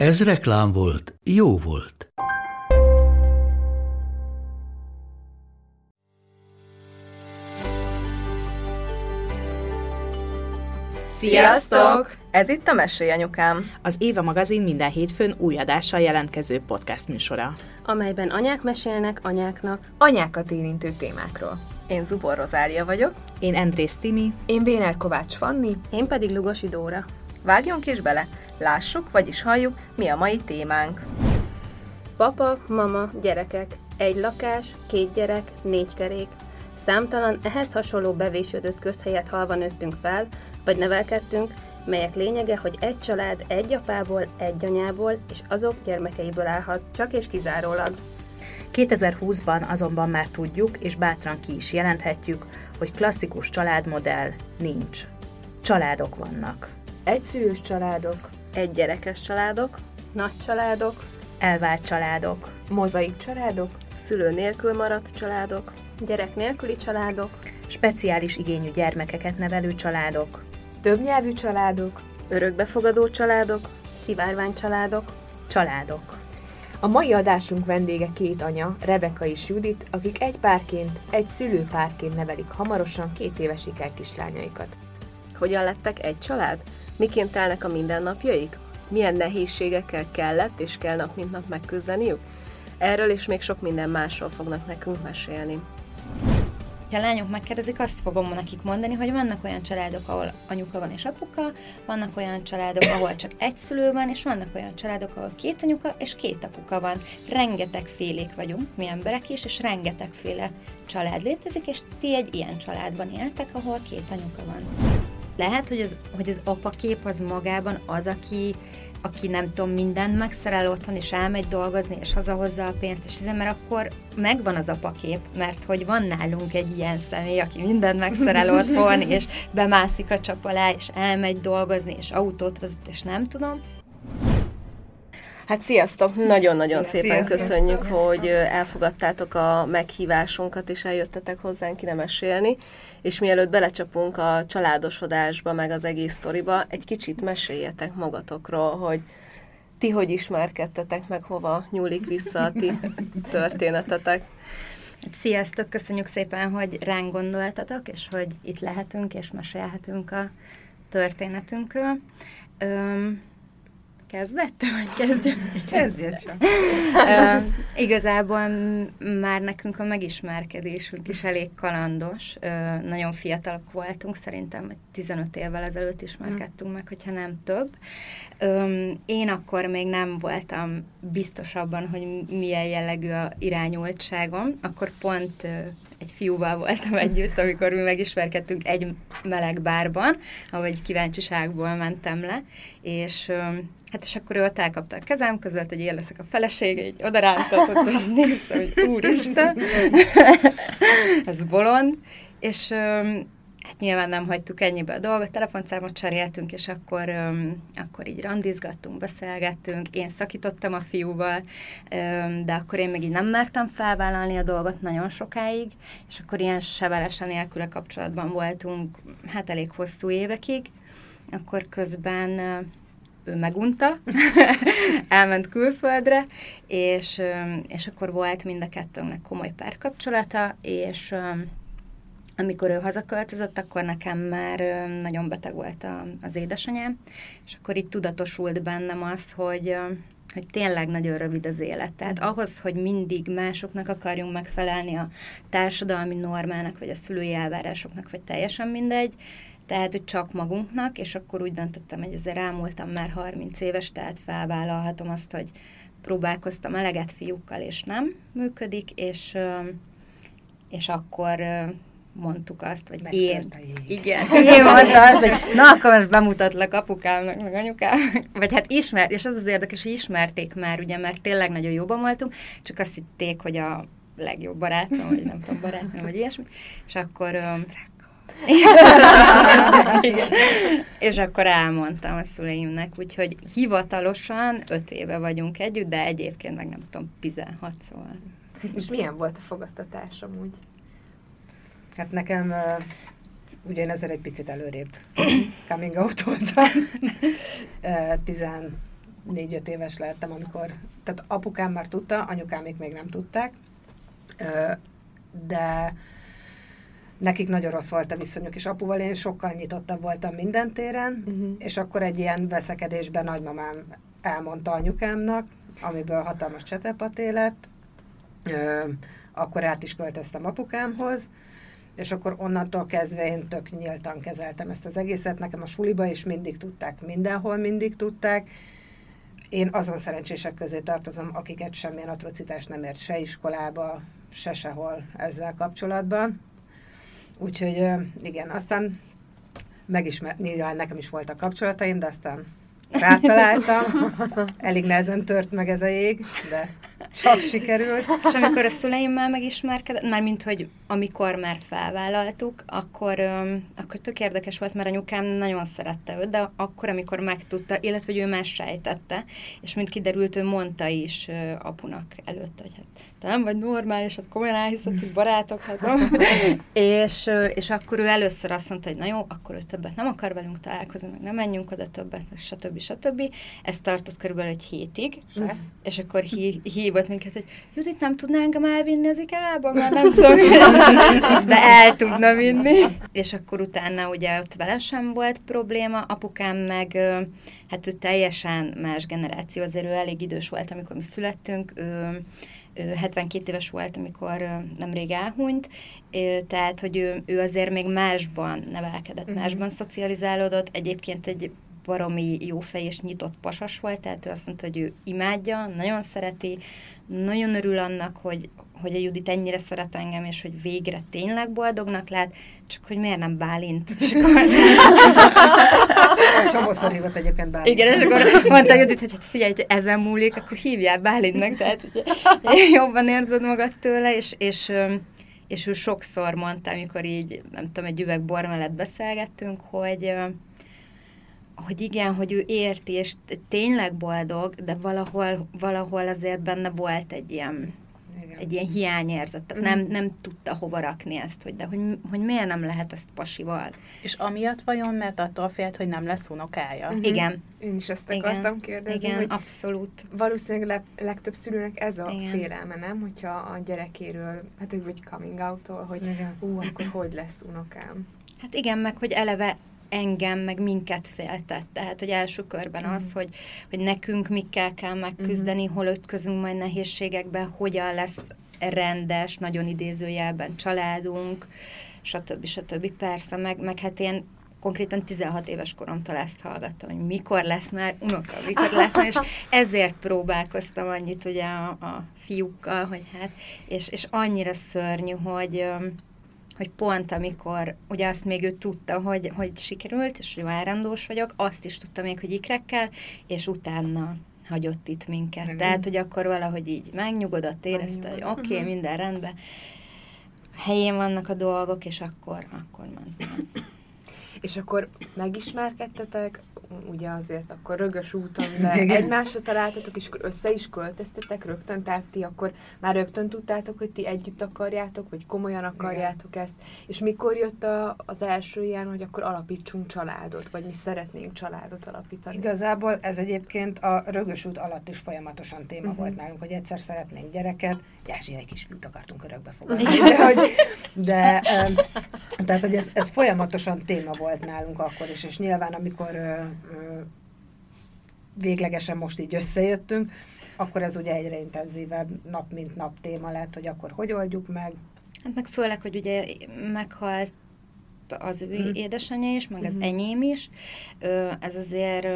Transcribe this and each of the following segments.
Ez reklám volt, jó volt. Sziasztok! Ez itt a Mesélj Anyukám. Az Éva magazin minden hétfőn új adással jelentkező podcast műsora. amelyben anyák mesélnek anyáknak. Anyákat érintő témákról. Én Zubor Rozália vagyok. Én Andrész Timi, Én Béner Kovács Fanni. Én pedig Lugosi Dóra. Vágjunk is bele, lássuk, vagyis halljuk, mi a mai témánk. Papa, mama, gyerekek. Egy lakás, két gyerek, négy kerék. Számtalan ehhez hasonló bevésődött közhelyet halva nőttünk fel, vagy nevelkedtünk, melyek lényege, hogy egy család egy apából, egy anyából és azok gyermekeiből állhat, csak és kizárólag. 2020-ban azonban már tudjuk, és bátran ki is jelenthetjük, hogy klasszikus családmodell nincs. Családok vannak. Egyszülős családok, egygyerekes családok, Nagy családok, Elvált családok, mozaik családok, szülő nélkül maradt családok, gyerek nélküli családok, speciális igényű gyermekeket nevelő családok, többnyelvű családok, örökbefogadó családok. szivárvány családok, családok. A mai adásunk vendége két anya, Rebeka és Judit, akik egy párként, egy szülőpárként nevelik hamarosan két éves ikerkislányaikat. Hogyan lettek egy család? Miként telnek a mindennapjaik? Milyen nehézségekkel kellett és kell nap mint nap megküzdeniük? Erről és még sok minden másról fognak nekünk mesélni. Ha a lányok megkérdezik, azt fogom nekik mondani, hogy vannak olyan családok, ahol anyuka van és apuka, vannak olyan családok, ahol csak egy szülő van, és vannak olyan családok, ahol két anyuka és két apuka van. Rengeteg félék vagyunk, mi emberek is, és rengetegféle család létezik, és ti egy ilyen családban éltek, ahol két anyuka van. Lehet, hogy az, hogy az apakép az magában az, aki aki nem tudom, mindent megszerel otthon, és elmegy dolgozni, és hazahozza a pénzt, és hiszen, mert akkor megvan az apakép, mert hogy van nálunk egy ilyen személy, aki mindent megszerel otthon, és bemászik a csap alá, és elmegy dolgozni, és autót vezet, és nem tudom. Hát sziasztok! Nagyon-nagyon Sziasztok. szépen Sziasztok. köszönjük, Sziasztok. hogy elfogadtátok a meghívásunkat, és eljöttetek hozzánk ide mesélni. És mielőtt belecsapunk a családosodásba, meg az egész sztoriba, egy kicsit meséljetek magatokról, hogy ti hogy ismerkedtetek, meg hova nyúlik vissza a ti történetetek. Hát Sziasztok, köszönjük szépen, hogy ránk gondoltatok, és hogy itt lehetünk, és mesélhetünk a történetünkről. Öm, kezdette, vagy kezdjem? Kezdjed csak. Ö, igazából már nekünk a megismerkedésünk is elég kalandos. Ö, nagyon fiatalok voltunk, szerintem egy 15 évvel ezelőtt ismerkedtünk meg, hogyha nem több. Ö, én akkor még nem voltam biztos abban, hogy milyen jellegű a irányultságom. Akkor pont ö, egy fiúval voltam együtt, amikor mi megismerkedtünk egy meleg bárban, ahol egy kíváncsiságból mentem le, és ö, Hát és akkor ő ott elkapta a kezem között, hogy én leszek a felesége, így odarántatott, hogy néztem, hogy úristen, ez bolond, és hát nyilván nem hagytuk ennyibe a dolgot, telefonszámot cseréltünk, és akkor, öm, akkor így randizgattunk, beszélgettünk, én szakítottam a fiúval, öm, de akkor én még így nem mertem felvállalni a dolgot nagyon sokáig, és akkor ilyen sevelesen nélküle kapcsolatban voltunk, hát elég hosszú évekig, akkor közben ő megunta, elment külföldre, és, és akkor volt mind a kettőnknek komoly párkapcsolata, és amikor ő hazaköltözött, akkor nekem már nagyon beteg volt a, az édesanyám, és akkor így tudatosult bennem az, hogy, hogy tényleg nagyon rövid az élet. Tehát ahhoz, hogy mindig másoknak akarjunk megfelelni a társadalmi normának, vagy a szülői elvárásoknak, vagy teljesen mindegy, tehát, hogy csak magunknak, és akkor úgy döntöttem, hogy ezzel rámultam már 30 éves, tehát felvállalhatom azt, hogy próbálkoztam eleget fiúkkal, és nem működik, és, és akkor mondtuk azt, vagy én. Igen, én mondta azt, hogy na, akkor most bemutatlak apukámnak, meg anyukám. Vagy hát ismer, és az az érdekes, hogy ismerték már, ugye, mert tényleg nagyon jobban voltunk, csak azt hitték, hogy a legjobb barátom, vagy nem tudom, barátnőm, vagy ilyesmi. És akkor... öm, Igen. És akkor elmondtam a szüleimnek, úgyhogy hivatalosan öt éve vagyunk együtt, de egyébként meg nem tudom, 16 szóval. És milyen volt a fogadtatás amúgy? Hát nekem uh, ugye én ezzel egy picit előrébb coming out voltam. uh, 14-5 éves lettem, amikor, tehát apukám már tudta, anyukámék még nem tudták, uh, de nekik nagyon rossz volt a viszonyuk, és apuval én sokkal nyitottabb voltam minden téren, uh-huh. és akkor egy ilyen veszekedésben nagymamám elmondta anyukámnak, amiből hatalmas csetepaté lett, Ö, akkor át is költöztem apukámhoz, és akkor onnantól kezdve én tök nyíltan kezeltem ezt az egészet. Nekem a suliba is mindig tudták, mindenhol mindig tudták. Én azon szerencsések közé tartozom, akiket semmilyen atrocitás nem ért se iskolába, se sehol ezzel kapcsolatban. Úgyhogy igen, aztán megismer, nyilván nekem is voltak kapcsolataim, de aztán rátaláltam. Elég nehezen tört meg ez a jég, de csak sikerült. És amikor a szüleimmel megismerkedett, már mint hogy amikor már felvállaltuk, akkor, öm, akkor tök érdekes volt, mert anyukám nagyon szerette őt, de akkor, amikor megtudta, illetve hogy ő már sejtette, és mint kiderült, ő mondta is ö, apunak előtt, hogy hát te nem vagy normális, hát komolyan elhiszed, hogy barátok, hát nem. és, és akkor ő először azt mondta, hogy na jó, akkor ő többet nem akar velünk találkozni, meg nem menjünk oda többet, stb. stb. Ez tartott körülbelül egy hétig, és akkor hí, hívott minket, hogy Judit, nem tudná engem elvinni az IKEA-ba, mert nem tudom, de el tudna vinni. És akkor utána ugye ott vele sem volt probléma, apukám meg, hát ő teljesen más generáció, azért ő elég idős volt, amikor mi születtünk, ő 72 éves volt, amikor nemrég elhunyt, tehát, hogy ő, ő azért még másban nevelkedett, Mhm. másban szocializálódott, egyébként egy baromi jó fej és nyitott pasas volt, tehát ő azt mondta, hogy ő imádja, nagyon szereti, nagyon örül annak, hogy, hogy a Judit ennyire szeret engem, és hogy végre tényleg boldognak lát, csak hogy miért nem Bálint. És akkor, Csomószor hívott egyébként Bálint. igen, és akkor mondta Judit, hogy hát figyelj, hogy ezen múlik, akkor hívjál Bálintnak, tehát jobban érzed magad tőle, és, és, és ő sokszor mondta, amikor így, nem tudom, egy üveg bor mellett beszélgettünk, hogy, hogy igen, hogy ő érti, és tényleg boldog, de valahol, valahol azért benne volt egy ilyen. Egy ilyen hiányérzet. Tehát nem, nem tudta hova rakni ezt, hogy de hogy, hogy miért nem lehet ezt pasival. És amiatt vajon, mert attól félt, hogy nem lesz unokája? Mhm. Igen. Én is ezt Igen. akartam kérdezni, Igen, hogy abszolút. valószínűleg leg, legtöbb szülőnek ez a Igen. félelme, nem? Hogyha a gyerekéről, hát vagy coming out hogy Igen. ú, akkor hogy lesz unokám? Hát igen, meg hogy eleve engem, meg minket féltett. Tehát, hogy első körben Mhm. az, hogy, hogy nekünk mikkel kell megküzdeni, hol ütközünk majd nehézségekbe, hogyan lesz rendes, nagyon idézőjelben családunk, stb. stb. Persze, meg, meg hát én konkrétan 16 éves koromtól ezt hallgattam, hogy mikor lesz már unoka, mikor lesz már, és ezért próbálkoztam annyit ugye a, a fiúkkal, hogy hát, és, és annyira szörnyű, hogy, hogy pont amikor, ugye azt még ő tudta, hogy, hogy sikerült, és hogy várandós vagyok, azt is tudta még, hogy ikrekkel, és utána hagyott itt minket. Igen. Tehát, hogy akkor valahogy így megnyugodott, érezte, hogy oké, okay, minden rendben, helyén vannak a dolgok, és akkor, akkor mentem. És akkor megismerkedtetek, ugye azért akkor rögös úton, de Igen. egymásra találtatok, és akkor össze is költöztetek rögtön, tehát ti akkor már rögtön tudtátok, hogy ti együtt akarjátok, vagy komolyan akarjátok ezt, és mikor jött a, az első ilyen, hogy akkor alapítsunk családot, vagy mi szeretnénk családot alapítani? Igazából ez egyébként a rögös út alatt is folyamatosan téma uh-huh. volt nálunk, hogy egyszer szeretnénk gyereket, Jázsi egy kis fiút akartunk örökbe fogadni. De, hogy, de tehát, hogy ez, ez folyamatosan téma volt nálunk akkor is, és nyilván amikor véglegesen most így összejöttünk, akkor ez ugye egyre intenzívebb nap mint nap téma lett, hogy akkor hogy oldjuk meg. Hát meg főleg, hogy ugye meghalt az ő Mhm. édesanyja is, meg az Mhm. enyém is. Ez azért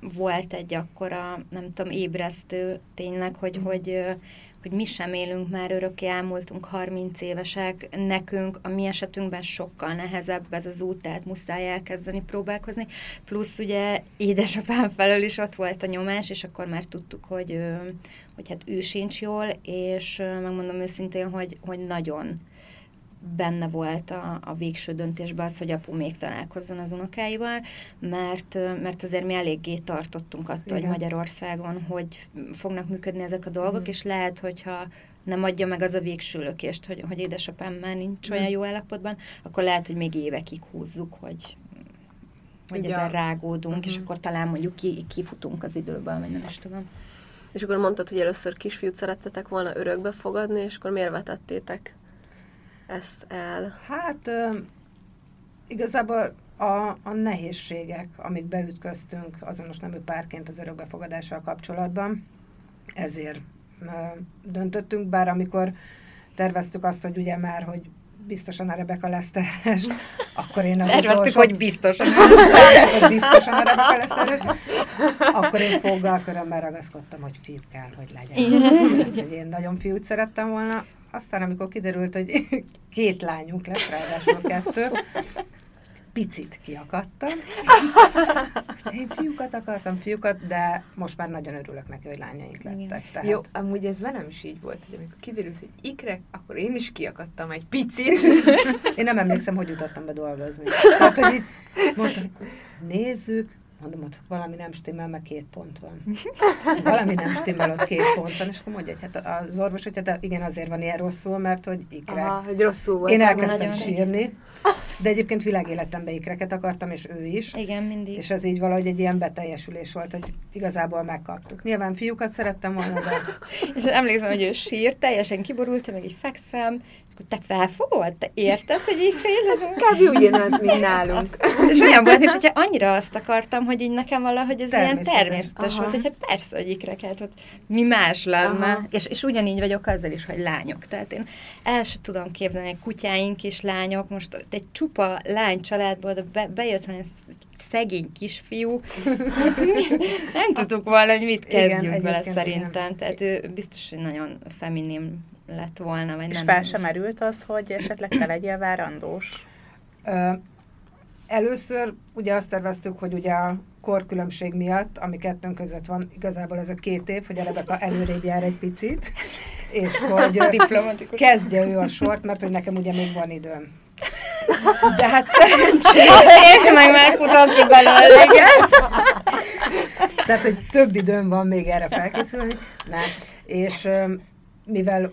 volt egy akkora, nem tudom, ébresztő tényleg, hogy, hogy ö, hogy mi sem élünk már örökké, elmúltunk 30 évesek, nekünk a mi esetünkben sokkal nehezebb ez az út, tehát muszáj elkezdeni próbálkozni. Plusz ugye édesapám felől is ott volt a nyomás, és akkor már tudtuk, hogy, hogy hát ő sincs jól, és megmondom őszintén, hogy, hogy nagyon benne volt a, a végső döntésben az, hogy apu még találkozzon az unokáival, mert, mert azért mi eléggé tartottunk attól, Igen. hogy Magyarországon hogy fognak működni ezek a dolgok, Mhm. és lehet, hogyha nem adja meg az a végső lökést, hogy, hogy édesapám már nincs olyan jó állapotban, akkor lehet, hogy még évekig húzzuk, hogy, hogy ezen a- rágódunk, és Mhm. akkor talán mondjuk ki, kifutunk az időből, vagy nem is tudom. És akkor mondtad, hogy először kisfiút szerettetek volna örökbe fogadni, és akkor miért vetettétek ezt el? Hát ö, igazából a, a nehézségek, amik beütköztünk azonos nemű párként az örökbefogadással kapcsolatban, ezért ö, döntöttünk, bár amikor terveztük azt, hogy ugye már, hogy biztosan a Rebeka lesz terhes, akkor én az Terveztük, utolsó... hogy biztosan. hogy biztosan a Rebeka lesz terhes, akkor én foggal körömmel ragaszkodtam, hogy fiú kell, hogy legyen. Úgyhogy én nagyon fiút szerettem volna. Aztán, amikor kiderült, hogy két lányunk lesz, ráadásul kettő, picit kiakadtam. Én fiúkat akartam, fiúkat, de most már nagyon örülök neki, hogy lányaink lettek. Tehát Jó, amúgy ez velem is így volt, hogy amikor kiderült, hogy ikrek, akkor én is kiakadtam egy picit. Én nem emlékszem, hogy jutottam be dolgozni. Tehát, hogy így mondtam, nézzük, mondom, ott valami nem stimmel, meg két pont van. Valami nem stimmel, ott két pont van, és akkor mondja, hogy hát az orvos, hogy hát igen, azért van ilyen rosszul, mert hogy ikre. Aha, hogy rosszul volt. Én elkezdtem sírni, de egyébként világéletemben ikreket akartam, és ő is. Igen, mindig. És ez így valahogy egy ilyen beteljesülés volt, hogy igazából megkaptuk. Nyilván fiúkat szerettem volna, de És emlékszem, hogy ő sírt, teljesen kiborult, meg így fekszem, akkor te felfogod? Te érted, hogy így fél? Ez kb. ugyanaz, mint nálunk. És olyan volt, mint hogyha annyira azt akartam, hogy így nekem valahogy ez ilyen Természetes. Aha. volt, hogy hát persze, hogy ikreket, hogy mi más lenne. Aha. És, és ugyanígy vagyok azzal is, hogy lányok. Tehát én el sem tudom képzelni, hogy kutyáink is lányok, most egy csupa lány családból, de be, bejött ez szegény kisfiú. Hát nem tudtuk volna, hogy mit Igen, kezdjünk vele szerintem. igen. Tehát ő biztos, hogy nagyon feminin lett volna, vagy És nem. fel sem merült az, hogy esetleg te legyél várandós. Először ugye azt terveztük, hogy ugye a korkülönbség miatt, ami kettőnk között van, igazából ez a két év, hogy a Rebeka előrébb jár egy picit, és hogy kezdje ő a sort, mert hogy nekem ugye még van időm. De hát szerencsére, Én meg megfutom ki belőle, igen. tehát hogy több időm van még erre felkészülni. Na, és mivel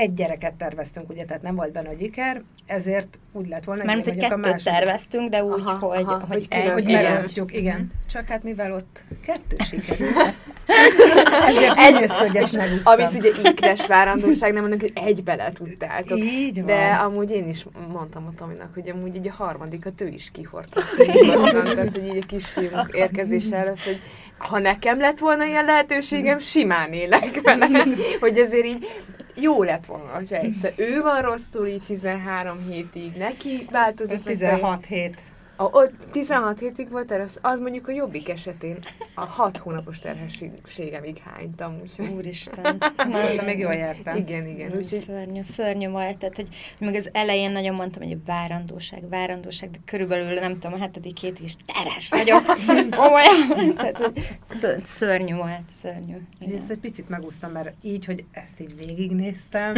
egy gyereket terveztünk, ugye, tehát nem volt benne, hogy iker, ezért úgy lett volna, Mert hogy vagyok a kettőt második. terveztünk, de úgy, Aha, hogy, aha, hogy, hogy egy, hogy Igen. megosztjuk, igen. Csak hát mivel ott kettő sikerült, ezért Egy- és ezt megúsztam. amit ugye ikres várandóság, nem mondok, hogy egybe le tudtátok. Így van. De amúgy én is mondtam a Tominak, hogy amúgy így a harmadikat ő is kihordta. Tehát, hogy így a kisfiunk érkezése előtt, hogy ha nekem lett volna ilyen lehetőségem, simán élek vele. Hogy azért így jó lett volna, hogyha egyszer ő van rosszul, így 13 hétig, neki változik. meg 16 hét. A, ott 16 hétig volt erre, az mondjuk a jobbik esetén a 6 hónapos terhességemig hánytam, úgyhogy Úristen. De még jól jártam. igen, igen, úgyhogy Szörnyű, szörnyű volt. Tehát, hogy meg az elején nagyon mondtam, hogy várandóság, várandóság, de körülbelül nem tudom, a hetedik hétig is teres vagyok. Komolyan. Tehát, hogy ször- szörnyű volt, szörnyű. Igen. ezt egy picit megúsztam, mert így, hogy ezt így végignéztem,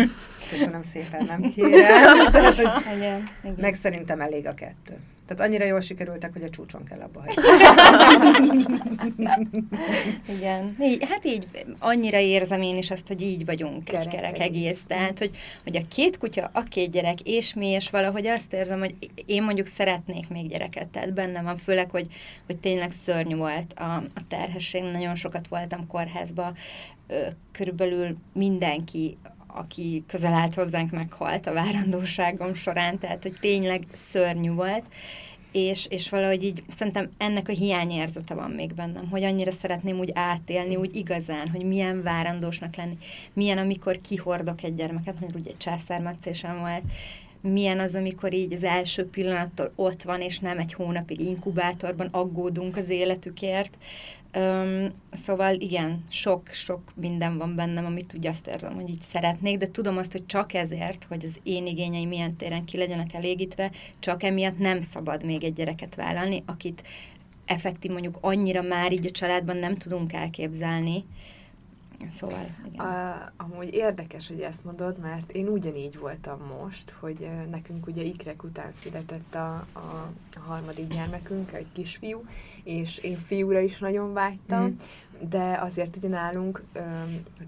köszönöm szépen, nem kérem. Tehát, hogy Igen, igen. meg szerintem elég a kettő. Tehát annyira jól sikerültek, hogy a csúcson kell abba. Igen. Így, hát így annyira érzem én is azt, hogy így vagyunk Kerek egy kerek egész. Tehát, hogy, hogy a két kutya, a két gyerek, és mi, és valahogy azt érzem, hogy én mondjuk szeretnék még gyereket, tehát bennem van, főleg, hogy, hogy tényleg szörnyű volt a, a terhesség, nagyon sokat voltam kórházba, körülbelül mindenki aki közel állt hozzánk, meghalt a várandóságom során, tehát hogy tényleg szörnyű volt, és, és valahogy így szerintem ennek a hiányérzete van még bennem, hogy annyira szeretném úgy átélni, úgy igazán, hogy milyen várandósnak lenni, milyen, amikor kihordok egy gyermeket, mert ugye császármetszésem volt, milyen az, amikor így az első pillanattól ott van, és nem egy hónapig inkubátorban aggódunk az életükért. Um, szóval igen, sok-sok minden van bennem, amit úgy azt érzem, hogy így szeretnék, de tudom azt, hogy csak ezért, hogy az én igényeim milyen téren ki legyenek elégítve, csak emiatt nem szabad még egy gyereket vállalni, akit effektív mondjuk annyira már így a családban nem tudunk elképzelni, Szóval, igen. A, amúgy érdekes, hogy ezt mondod, mert én ugyanígy voltam most, hogy nekünk ugye ikrek után született a, a, harmadik gyermekünk, egy kisfiú, és én fiúra is nagyon vágytam, mm de azért ugye nálunk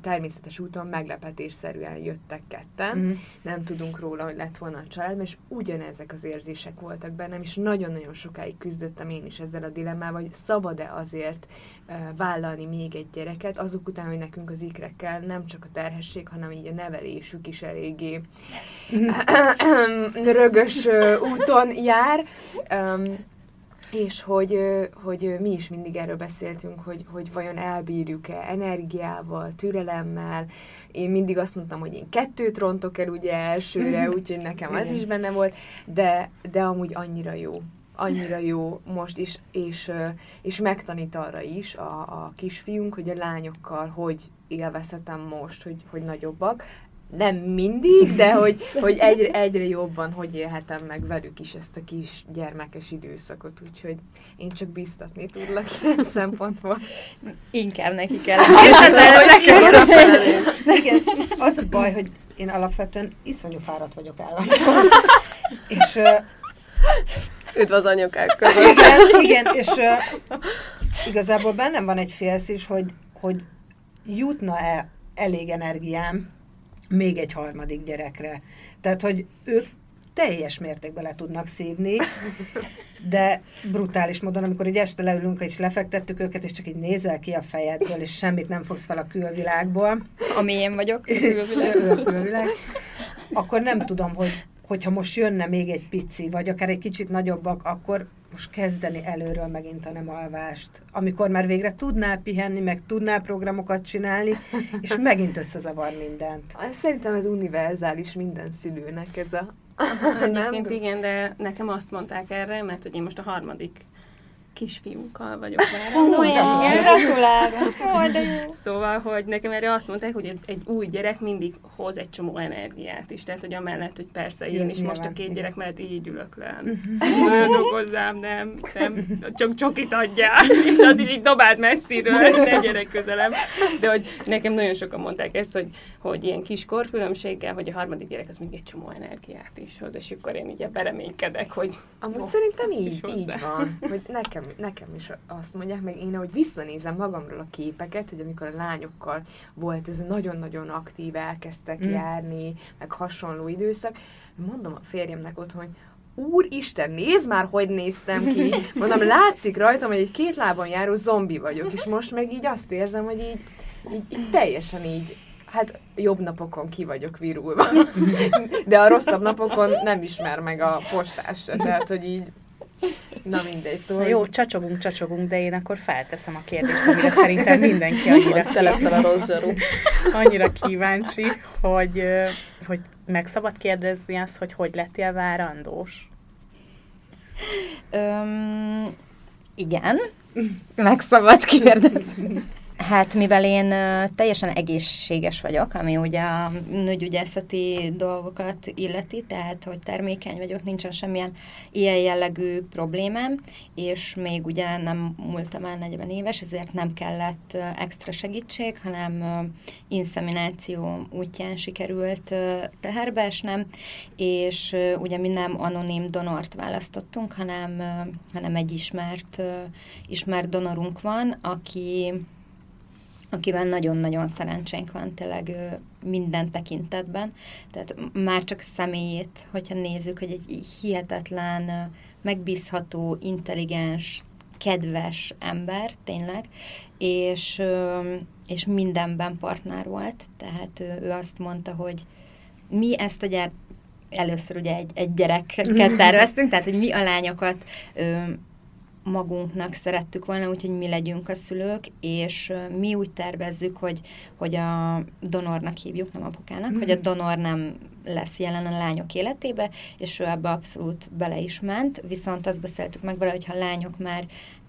természetes úton meglepetésszerűen jöttek ketten, mm. nem tudunk róla, hogy lett volna a család, és ugyanezek az érzések voltak bennem, és nagyon-nagyon sokáig küzdöttem én is ezzel a dilemmával, hogy szabad-e azért ö, vállalni még egy gyereket, azok után, hogy nekünk az ikrekkel nem csak a terhesség, hanem így a nevelésük is eléggé rögös úton jár. Um, és hogy, hogy mi is mindig erről beszéltünk, hogy, hogy vajon elbírjuk-e energiával, türelemmel. Én mindig azt mondtam, hogy én kettőt rontok el ugye elsőre, úgyhogy nekem az is benne volt, de, de amúgy annyira jó. Annyira jó most is, és, és megtanít arra is a, a kisfiunk, hogy a lányokkal hogy élvezhetem most, hogy, hogy nagyobbak nem mindig, de hogy, hogy egyre, egyre jobban hogy élhetem meg velük is ezt a kis gyermekes időszakot, úgyhogy én csak biztatni tudlak ilyen szempontból. Inkább neki kell. Igen, az a baj, hogy én alapvetően iszonyú fáradt vagyok állandóan. és uh, Üdv az anyukák között. Igen, igen és uh, igazából bennem van egy félszís, hogy, hogy jutna-e elég energiám még egy harmadik gyerekre. Tehát, hogy ők teljes mértékben le tudnak szívni, de brutális módon, amikor egy este leülünk, és lefektettük őket, és csak így nézel ki a fejedből, és semmit nem fogsz fel a külvilágból. Ami én vagyok, a külvilág. a külvilág. Akkor nem tudom, hogy hogyha most jönne még egy pici, vagy akár egy kicsit nagyobbak, akkor most kezdeni előről megint a nem alvást, amikor már végre tudnál pihenni, meg tudnál programokat csinálni, és megint összezavar mindent. Szerintem ez univerzális minden szülőnek ez a... Egyébként igen, de nekem azt mondták erre, mert hogy én most a harmadik kisfiunkkal vagyok már. Olyan, gratulálok! Szóval, hogy nekem erre azt mondták, hogy egy, egy új gyerek mindig hoz egy csomó energiát is. Tehát, hogy amellett, hogy persze én is most a két gyerek mellett így ülök le. Nagyon hozzám, nem, nem, csak csokit adják, és az is így dobált messziről, ne gyerek közelem. De hogy nekem nagyon sokan mondták ezt, hogy, hogy ilyen kis korkülönbséggel, hogy a harmadik gyerek az még egy csomó energiát is hoz, és akkor én ugye bereménykedek, hogy... Amúgy oh, szerintem így, így van, hogy nekem nekem, nekem is azt mondják, meg én ahogy visszanézem magamról a képeket, hogy amikor a lányokkal volt ez nagyon-nagyon aktív, elkezdtek mm. járni, meg hasonló időszak, mondom a férjemnek otthon, hogy Úristen, nézd már, hogy néztem ki. Mondom, látszik rajtam, hogy egy két lábon járó zombi vagyok, és most meg így azt érzem, hogy így, így, így teljesen így hát jobb napokon ki vagyok virulva. De a rosszabb napokon nem ismer meg a postás se, tehát hogy így Na mindegy, szóval... Na jó, csacsogunk, csacsogunk, de én akkor felteszem a kérdést, amire szerintem mindenki annyira Te leszel a rossz zsaru. annyira kíváncsi, hogy, hogy meg szabad kérdezni azt, hogy hogy lettél várandós? Öm, igen, meg szabad kérdezni. Hát mivel én teljesen egészséges vagyok, ami ugye a nőgyügyászati dolgokat illeti, tehát hogy termékeny vagyok, nincsen semmilyen ilyen jellegű problémám, és még ugye nem múltam el 40 éves, ezért nem kellett extra segítség, hanem inszemináció útján sikerült teherbeesnem, és ugye mi nem anonim donort választottunk, hanem, hanem egy ismert, ismert donorunk van, aki akivel nagyon-nagyon szerencsénk van tényleg minden tekintetben. Tehát már csak személyét, hogyha nézzük, hogy egy hihetetlen, megbízható, intelligens, kedves ember, tényleg, és, és mindenben partner volt, tehát ő, ő azt mondta, hogy mi ezt a gyár, először ugye egy, egy gyereket terveztünk, tehát hogy mi a lányokat magunknak szerettük volna, úgyhogy mi legyünk a szülők, és mi úgy tervezzük, hogy, hogy a donornak hívjuk, nem apukának, mm. hogy a donor nem lesz jelen a lányok életébe, és ő ebbe abszolút bele is ment, viszont azt beszéltük meg vele, hogy ha lányok már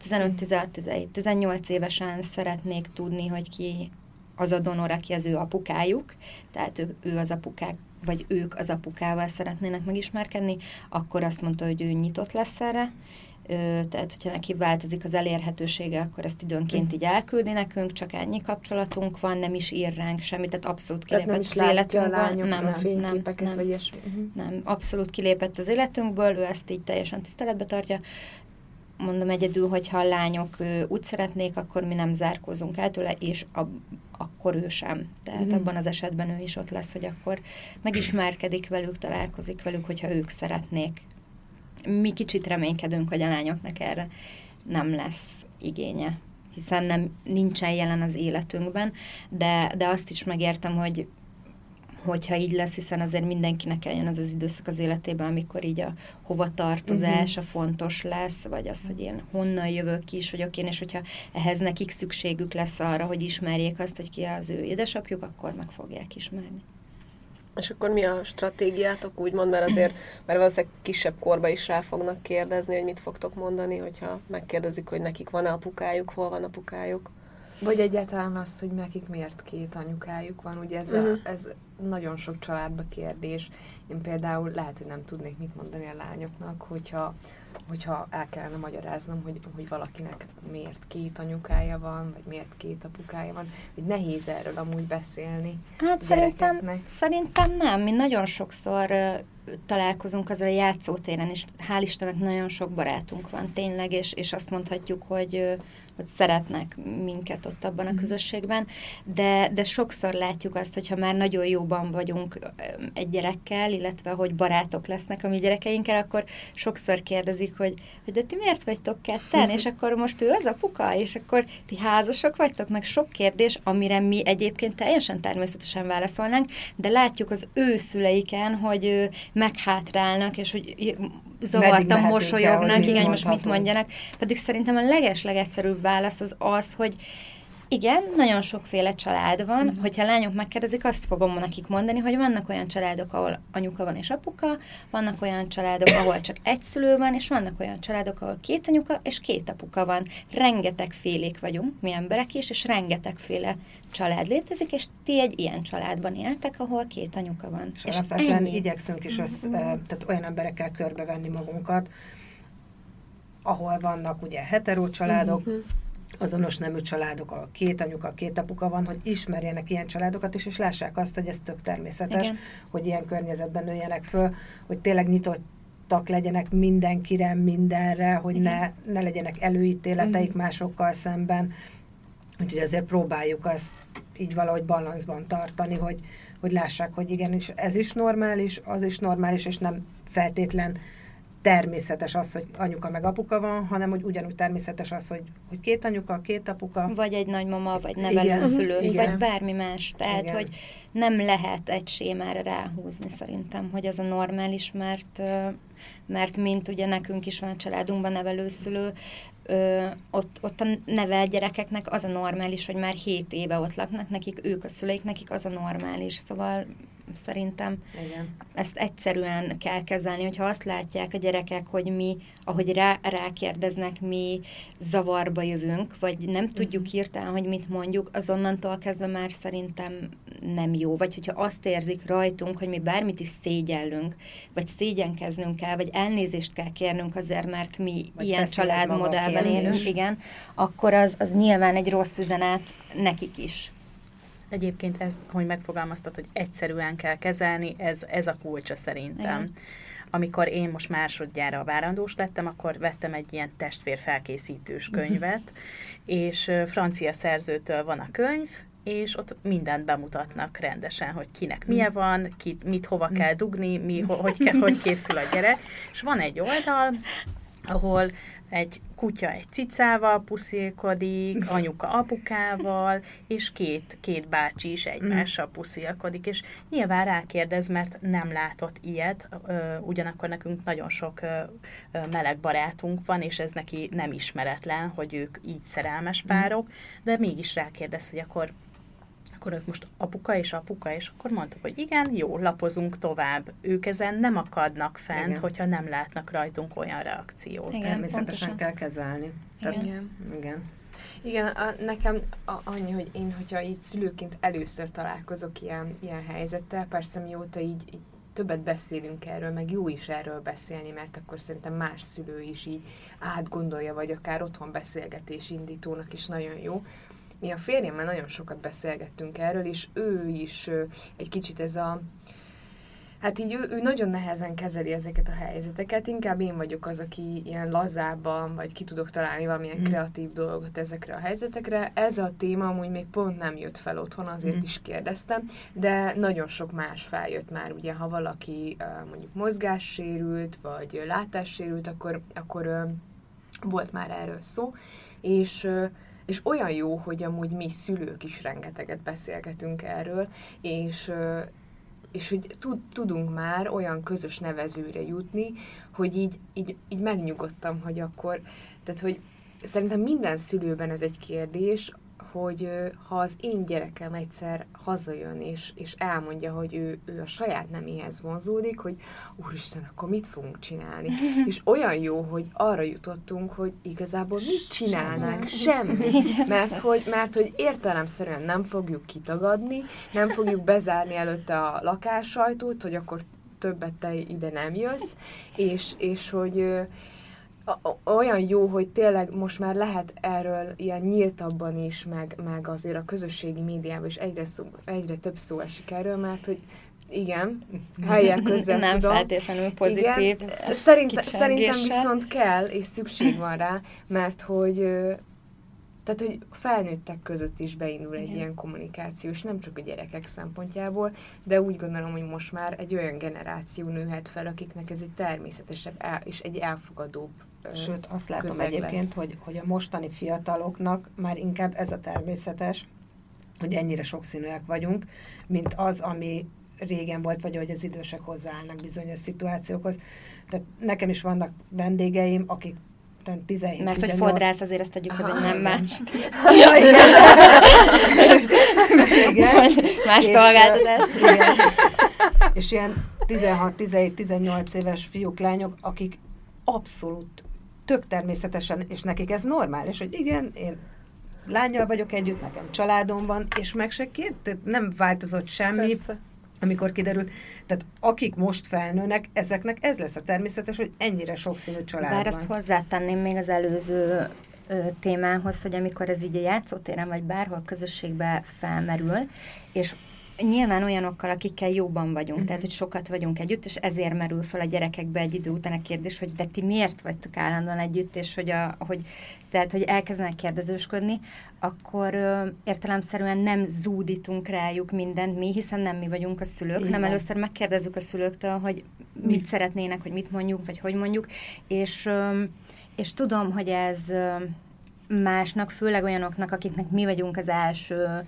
15-16-18 évesen szeretnék tudni, hogy ki az a donor, aki az ő apukájuk, tehát ő, ő az apukák, vagy ők az apukával szeretnének megismerkedni, akkor azt mondta, hogy ő nyitott lesz erre, tehát hogyha neki változik az elérhetősége, akkor ezt időnként így elküldi nekünk, csak ennyi kapcsolatunk van, nem is ír ránk semmit, tehát abszolút kilépett tehát nem is az életünkből. A nem, nem, fényképeket, nem, nem, vagy ilyesmi. Uh-huh. Nem, abszolút kilépett az életünkből, ő ezt így teljesen tiszteletbe tartja. Mondom egyedül, hogyha a lányok úgy szeretnék, akkor mi nem zárkózunk el tőle, és a, akkor ő sem. Tehát uh-huh. abban az esetben ő is ott lesz, hogy akkor megismerkedik velük, találkozik velük, hogyha ők szeretnék mi kicsit reménykedünk, hogy a lányoknak erre nem lesz igénye, hiszen nem nincsen jelen az életünkben, de, de azt is megértem, hogy hogyha így lesz, hiszen azért mindenkinek eljön az az időszak az életében, amikor így a hova tartozás uh-huh. a fontos lesz, vagy az, hogy én honnan jövök ki, is vagyok én, és hogyha ehhez nekik szükségük lesz arra, hogy ismerjék azt, hogy ki az ő édesapjuk, akkor meg fogják ismerni. És akkor mi a stratégiátok, úgymond, mert azért, mert valószínűleg kisebb korba is rá fognak kérdezni, hogy mit fogtok mondani, hogyha megkérdezik, hogy nekik van-e apukájuk, hol van apukájuk. Vagy egyáltalán azt, hogy nekik miért két anyukájuk van, ugye ez, uh-huh. a, mhm. ez nagyon sok családba kérdés. Én például lehet, hogy nem tudnék mit mondani a lányoknak, hogyha hogyha el kellene magyaráznom, hogy, hogy valakinek miért két anyukája van, vagy miért két apukája van, hogy nehéz erről amúgy beszélni. Hát szerintem, szerintem nem. Mi nagyon sokszor uh, találkozunk azzal a játszótéren, és hál' Istennek nagyon sok barátunk van tényleg, és, és azt mondhatjuk, hogy uh, hogy szeretnek minket ott abban a mhm. közösségben, de, de sokszor látjuk azt, hogyha már nagyon jóban vagyunk egy gyerekkel, illetve hogy barátok lesznek a mi gyerekeinkkel, akkor sokszor kérdezik, hogy, hogy de ti miért vagytok ketten, és akkor most ő az apuka, és akkor ti házasok vagytok, meg sok kérdés, amire mi egyébként teljesen természetesen válaszolnánk, de látjuk az ő szüleiken, hogy meghátrálnak, és hogy zavartan mosolyognak, igen, most mit mondjanak. Pedig szerintem a leges-legegyszerűbb válasz az az, hogy igen, nagyon sokféle család van, mm. hogyha lányok megkérdezik, azt fogom nekik mondani, hogy vannak olyan családok, ahol anyuka van és apuka, vannak olyan családok, ahol csak egy szülő van, és vannak olyan családok, ahol két anyuka és két apuka van. Rengeteg félék vagyunk, mi emberek is, és rengetegféle család létezik, és ti egy ilyen családban éltek, ahol két anyuka van. És, és alapvetően ennyi. igyekszünk is össz, mm. tehát olyan emberekkel körbevenni magunkat, ahol vannak ugye hetero családok, mm-hmm azonos nemű családok, a két anyuka, két apuka van, hogy ismerjenek ilyen családokat is, és lássák azt, hogy ez tök természetes, Igen. hogy ilyen környezetben nőjenek föl, hogy tényleg nyitottak legyenek mindenkire, mindenre, hogy ne, ne legyenek előítéleteik mm. másokkal szemben. Úgyhogy ezért próbáljuk azt így valahogy balanszban tartani, hogy, hogy lássák, hogy igenis ez is normális, az is normális, és nem feltétlen természetes az, hogy anyuka meg apuka van, hanem hogy ugyanúgy természetes az, hogy, hogy két anyuka, két apuka. Vagy egy nagymama, vagy nevelőszülő, vagy bármi más. Tehát, Igen. hogy nem lehet egy sémára ráhúzni szerintem, hogy ez a normális, mert, mert mint ugye nekünk is van a családunkban nevelőszülő, ö, ott, ott a nevel gyerekeknek az a normális, hogy már 7 éve ott laknak, nekik ők a szüleik, nekik az a normális. Szóval szerintem Igen. ezt egyszerűen kell kezelni, hogyha azt látják a gyerekek, hogy mi, ahogy rá, rákérdeznek, mi zavarba jövünk, vagy nem tudjuk uh-huh. hirtelen, hogy mit mondjuk, azonnantól kezdve már szerintem nem jó. Vagy hogyha azt érzik rajtunk, hogy mi bármit is szégyellünk, vagy szégyenkeznünk kell, vagy elnézést kell kérnünk azért, mert mi vagy ilyen családmodellben élünk, igen, akkor az, az nyilván egy rossz üzenet nekik is. Egyébként ez, hogy megfogalmaztad, hogy egyszerűen kell kezelni, ez, ez a kulcsa szerintem. Igen. Amikor én most másodjára a várandós lettem, akkor vettem egy ilyen testvérfelkészítős könyvet, és francia szerzőtől van a könyv, és ott mindent bemutatnak rendesen, hogy kinek milyen van, ki, mit hova kell dugni, mi, hogy, kell, hogy készül a gyerek. És van egy oldal, ahol egy kutya egy cicával puszilkodik, anyuka apukával, és két, két bácsi is egymással puszilkodik, és nyilván rákérdez, mert nem látott ilyet, ugyanakkor nekünk nagyon sok meleg barátunk van, és ez neki nem ismeretlen, hogy ők így szerelmes párok, de mégis rákérdez, hogy akkor akkor ők most apuka és apuka, és akkor mondtuk, hogy igen, jó, lapozunk tovább. Ők ezen nem akadnak fent, igen. hogyha nem látnak rajtunk olyan reakciót. Igen, Természetesen kell kezelni. Tehát, igen. igen. Igen, a, nekem a, annyi, hogy én, hogyha így szülőként először találkozok ilyen, ilyen helyzettel, persze mióta így, így többet beszélünk erről, meg jó is erről beszélni, mert akkor szerintem más szülő is így átgondolja, vagy akár otthon beszélgetés indítónak is nagyon jó, mi a férjemmel nagyon sokat beszélgettünk erről, és ő is egy kicsit ez a, Hát így ő, ő nagyon nehezen kezeli ezeket a helyzeteket, inkább én vagyok az, aki ilyen lazábban, vagy ki tudok találni valamilyen mm. kreatív dolgot ezekre a helyzetekre. Ez a téma amúgy még pont nem jött fel otthon, azért mm. is kérdeztem, de nagyon sok más feljött már, ugye, ha valaki mondjuk mozgássérült, vagy látássérült, akkor, akkor volt már erről szó, és és olyan jó, hogy amúgy mi szülők is rengeteget beszélgetünk erről, és, és hogy tud, tudunk már olyan közös nevezőre jutni, hogy így, így, így megnyugodtam, hogy akkor, tehát hogy szerintem minden szülőben ez egy kérdés, hogy ha az én gyerekem egyszer hazajön, és, és elmondja, hogy ő, ő a saját neméhez vonzódik, hogy úristen, akkor mit fogunk csinálni? és olyan jó, hogy arra jutottunk, hogy igazából mit csinálnánk? Semmi. Mert hogy, mert hogy értelemszerűen nem fogjuk kitagadni, nem fogjuk bezárni előtte a lakássajtót, hogy akkor többet te ide nem jössz, és, és hogy olyan jó, hogy tényleg most már lehet erről ilyen nyíltabban is, meg, meg azért a közösségi médiában is egyre, szó, egyre több szó esik erről, mert hogy igen, helyek között Nem tudom. feltétlenül pozitív. Igen, szerint, szerintem viszont kell, és szükség van rá, mert hogy tehát, hogy felnőttek között is beindul egy Igen. ilyen kommunikáció, és nem csak a gyerekek szempontjából, de úgy gondolom, hogy most már egy olyan generáció nőhet fel, akiknek ez egy természetesebb és egy elfogadóbb Sőt, azt látom egyébként, hogy, hogy a mostani fiataloknak már inkább ez a természetes, hogy ennyire sokszínűek vagyunk, mint az, ami régen volt, vagy hogy az idősek hozzáállnak bizonyos szituációkhoz. Tehát nekem is vannak vendégeim, akik 17 Mert 18... hogy fodrász, azért ezt tegyük, hogy nem más. ja, igen. igen. Más szolgáltatás. És ilyen 16-17-18 éves fiúk, lányok, akik abszolút tök természetesen, és nekik ez normális, hogy igen, én lányjal vagyok együtt, nekem családom van, és meg se két, nem változott semmi, Persze. amikor kiderült. Tehát akik most felnőnek, ezeknek ez lesz a természetes, hogy ennyire sokszínű család Bár ezt hozzátenném még az előző ö, témához, hogy amikor ez így a játszótéren vagy bárhol közösségbe felmerül, és nyilván olyanokkal, akikkel jóban vagyunk, uh-huh. tehát hogy sokat vagyunk együtt, és ezért merül fel a gyerekekbe egy idő után a kérdés, hogy de ti miért vagytok állandóan együtt, és hogy, a, hogy tehát, hogy elkezdenek kérdezősködni, akkor ö, értelemszerűen nem zúdítunk rájuk mindent mi, hiszen nem mi vagyunk a szülők, Igen. hanem először megkérdezzük a szülőktől, hogy mit mi? szeretnének, hogy mit mondjuk, vagy hogy mondjuk, és, ö, és tudom, hogy ez... Ö, másnak, főleg olyanoknak, akiknek mi vagyunk az első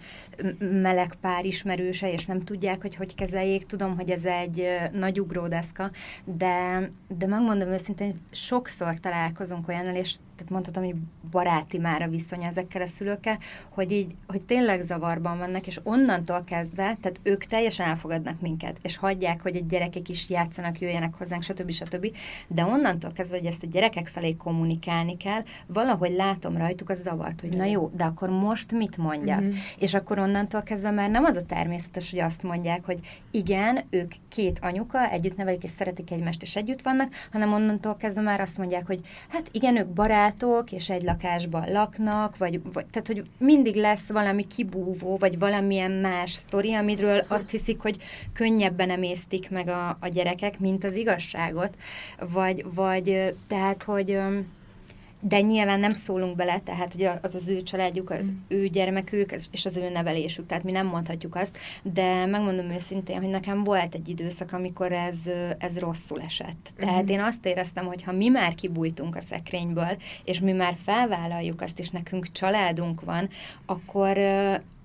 meleg pár ismerőse, és nem tudják, hogy hogy kezeljék. Tudom, hogy ez egy nagy ugródeszka, de, de megmondom őszintén, hogy sokszor találkozunk olyannal, és tehát mondhatom, hogy baráti már a viszony ezekkel a szülőkkel, hogy így, hogy tényleg zavarban vannak, és onnantól kezdve, tehát ők teljesen elfogadnak minket, és hagyják, hogy a gyerekek is játszanak, jöjjenek hozzánk, stb. stb. De onnantól kezdve, hogy ezt a gyerekek felé kommunikálni kell, valahogy látom rajtuk a zavart, hogy na jó, de akkor most mit mondjak? Mm-hmm. És akkor onnantól kezdve már nem az a természetes, hogy azt mondják, hogy igen, ők két anyuka, együtt nevelik, és szeretik egymást, és együtt vannak, hanem onnantól kezdve már azt mondják, hogy hát igen, ők barát, barátok, és egy lakásban laknak, vagy, vagy tehát, hogy mindig lesz valami kibúvó, vagy valamilyen más sztori, amiről azt hiszik, hogy könnyebben emésztik meg a, a gyerekek, mint az igazságot, vagy, vagy tehát, hogy de nyilván nem szólunk bele, tehát hogy az az ő családjuk, az mm. ő gyermekük, és az ő nevelésük, tehát mi nem mondhatjuk azt, de megmondom őszintén, hogy nekem volt egy időszak, amikor ez, ez rosszul esett. Tehát mm. én azt éreztem, hogy ha mi már kibújtunk a szekrényből, és mi már felvállaljuk azt, és nekünk családunk van, akkor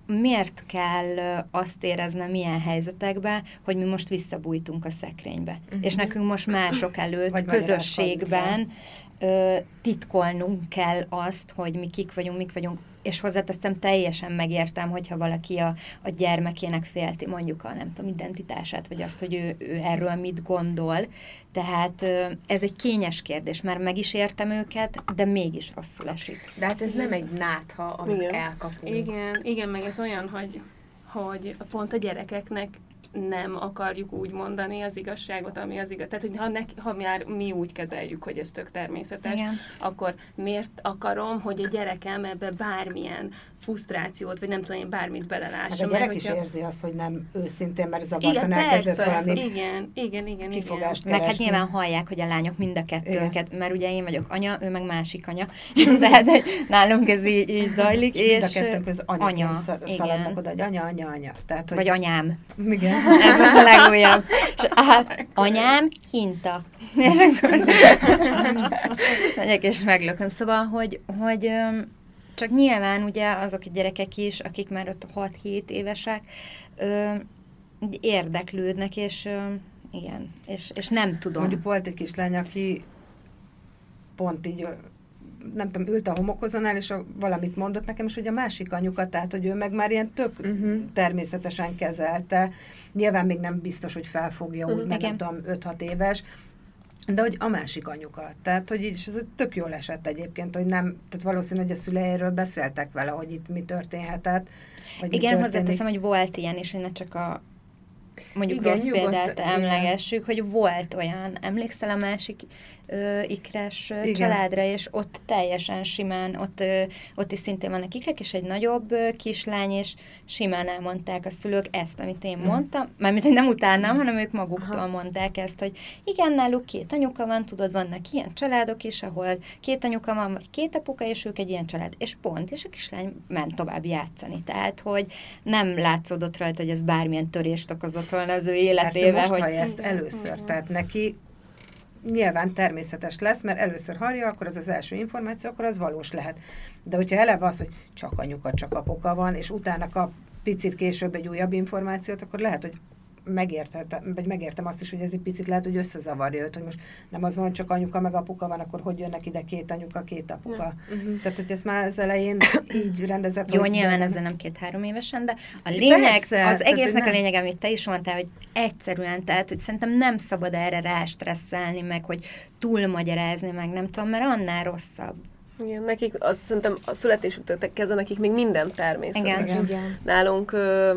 miért kell azt éreznem ilyen helyzetekben, hogy mi most visszabújtunk a szekrénybe. Uh-huh. És nekünk most mások előtt, Vagy közösségben ö, titkolnunk kell azt, hogy mi kik vagyunk, mik vagyunk, és hozzáteszem, teljesen megértem, hogyha valaki a, a gyermekének félti mondjuk a nem tudom, identitását, vagy azt, hogy ő, ő erről mit gondol. Tehát ez egy kényes kérdés, mert meg is értem őket, de mégis rosszul esik. De hát ez nem egy nátha, amit igen. elkapunk. Igen, igen, meg ez olyan, hogy, hogy pont a gyerekeknek nem akarjuk úgy mondani az igazságot, ami az igaz. Tehát, hogy ha, neki, ha már mi úgy kezeljük, hogy ez tök természetes, Igen. akkor miért akarom, hogy a gyerekem ebbe bármilyen frusztrációt, vagy nem tudom én bármit belelásson. Hát a gyerek is érzi azt, hogy nem őszintén, mert zavartan elkezdesz valami igen, igen, igen, kifogást igen. Meg hát nyilván hallják, hogy a lányok mind a kettőnket, igen. mert ugye én vagyok anya, ő meg másik anya, tehát nálunk ez így, így zajlik. És, és mind a kettőnk az anya, anya szaladnak oda, hogy anya, anya, anya. Tehát, hogy... Vagy anyám. Igen. Ez most a legújabb. És hát, anyám, hinta. És akkor megyek és meglököm. Szóval, hogy, hogy csak nyilván ugye azok a gyerekek is, akik már ott 6-7 évesek, érdeklődnek, és igen, és, és nem tudom. Mondjuk volt egy kislány, aki pont így nem tudom, ült a homokozónál, és a, valamit mondott nekem, és hogy a másik anyuka, tehát, hogy ő meg már ilyen tök uh-huh. természetesen kezelte. Nyilván még nem biztos, hogy felfogja úgy, uh-huh. mert nem tudom, 5-6 éves, de hogy a másik anyuka. Tehát, hogy így, és ez tök jól esett egyébként, hogy nem, tehát valószínű, hogy a szüleiről beszéltek vele, hogy itt mi történhetett. Vagy Igen, hozzáteszem, hogy volt ilyen, és hogy ne csak a mondjuk igen, rossz példát emlegessük, hogy volt olyan, emlékszel a másik ö, ikres ö, Igen. családra, és ott teljesen simán, ott, ö, ott is szintén vannak ikrek, és egy nagyobb ö, kislány, és simán elmondták a szülők ezt, amit én mm. mondtam, mármint, hogy nem utálnám, hanem ők maguktól Aha. mondták ezt, hogy igen, náluk két anyuka van, tudod, vannak ilyen családok is, ahol két anyuka van, vagy két apuka, és ők egy ilyen család, és pont, és a kislány ment tovább játszani. Tehát, hogy nem látszódott rajta, hogy ez bármilyen törést okozott volna az ő életébe. Mert most hogy... ezt először, tehát neki nyilván természetes lesz, mert először hallja, akkor az az első információ, akkor az valós lehet. De hogyha eleve az, hogy csak anyuka, csak apuka van, és utána kap picit később egy újabb információt, akkor lehet, hogy megértem, vagy megértem azt is, hogy ez egy picit lehet, hogy összezavarja őt, hogy most nem az van, csak anyuka meg apuka van, akkor hogy jönnek ide két anyuka, két apuka. Uh-huh. Tehát, hogy ezt már az elején így rendezett. Jó, hogy nyilván de... ezzel nem két-három évesen, de a lényeg, Persze, az egésznek nem... a lényeg, amit te is mondtál, hogy egyszerűen, tehát, hogy szerintem nem szabad erre rástresszelni, meg hogy túlmagyarázni, meg nem tudom, mert annál rosszabb. Igen, nekik azt szerintem a születésüktől kezdve nekik még minden természetes. Igen. Igen. Nálunk ö,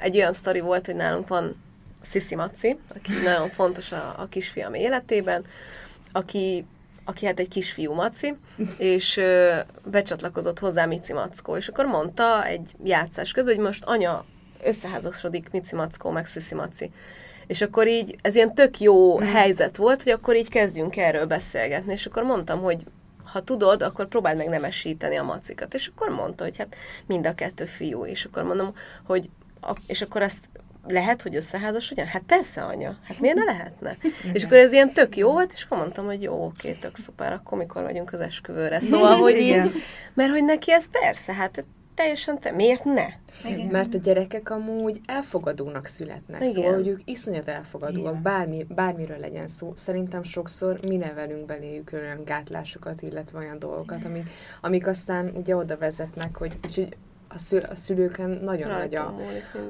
egy olyan sztori volt, hogy nálunk van Sisi Maci, aki nagyon fontos a, a kisfiam életében, aki, aki hát egy kisfiú Maci, és ö, becsatlakozott hozzá Mici Mackó, és akkor mondta egy játszás közben, hogy most anya összeházasodik Mici Mackó, meg Sisi Maci. És akkor így, ez ilyen tök jó helyzet volt, hogy akkor így kezdjünk erről beszélgetni, és akkor mondtam, hogy ha tudod, akkor próbáld meg nemesíteni a macikat. És akkor mondta, hogy hát mind a kettő fiú, és akkor mondom, hogy és akkor ezt lehet, hogy összeházasodjon? Hát persze, anya. Hát miért ne lehetne? Igen. És akkor ez ilyen tök jó volt, és akkor mondtam, hogy jó, oké, tök szuper, akkor mikor vagyunk az esküvőre. Szóval, hogy így, mert hogy neki ez persze, hát teljesen te, miért ne? Igen. Mert a gyerekek amúgy elfogadónak születnek, Igen. szóval, hogy ők iszonyat elfogadóak, bármi, bármiről legyen szó. Szerintem sokszor mi nevelünk beléjük olyan gátlásokat, illetve olyan dolgokat, amik, amik aztán ugye oda vezetnek, hogy úgyhogy a, szül, a szülőken nagyon nagy a...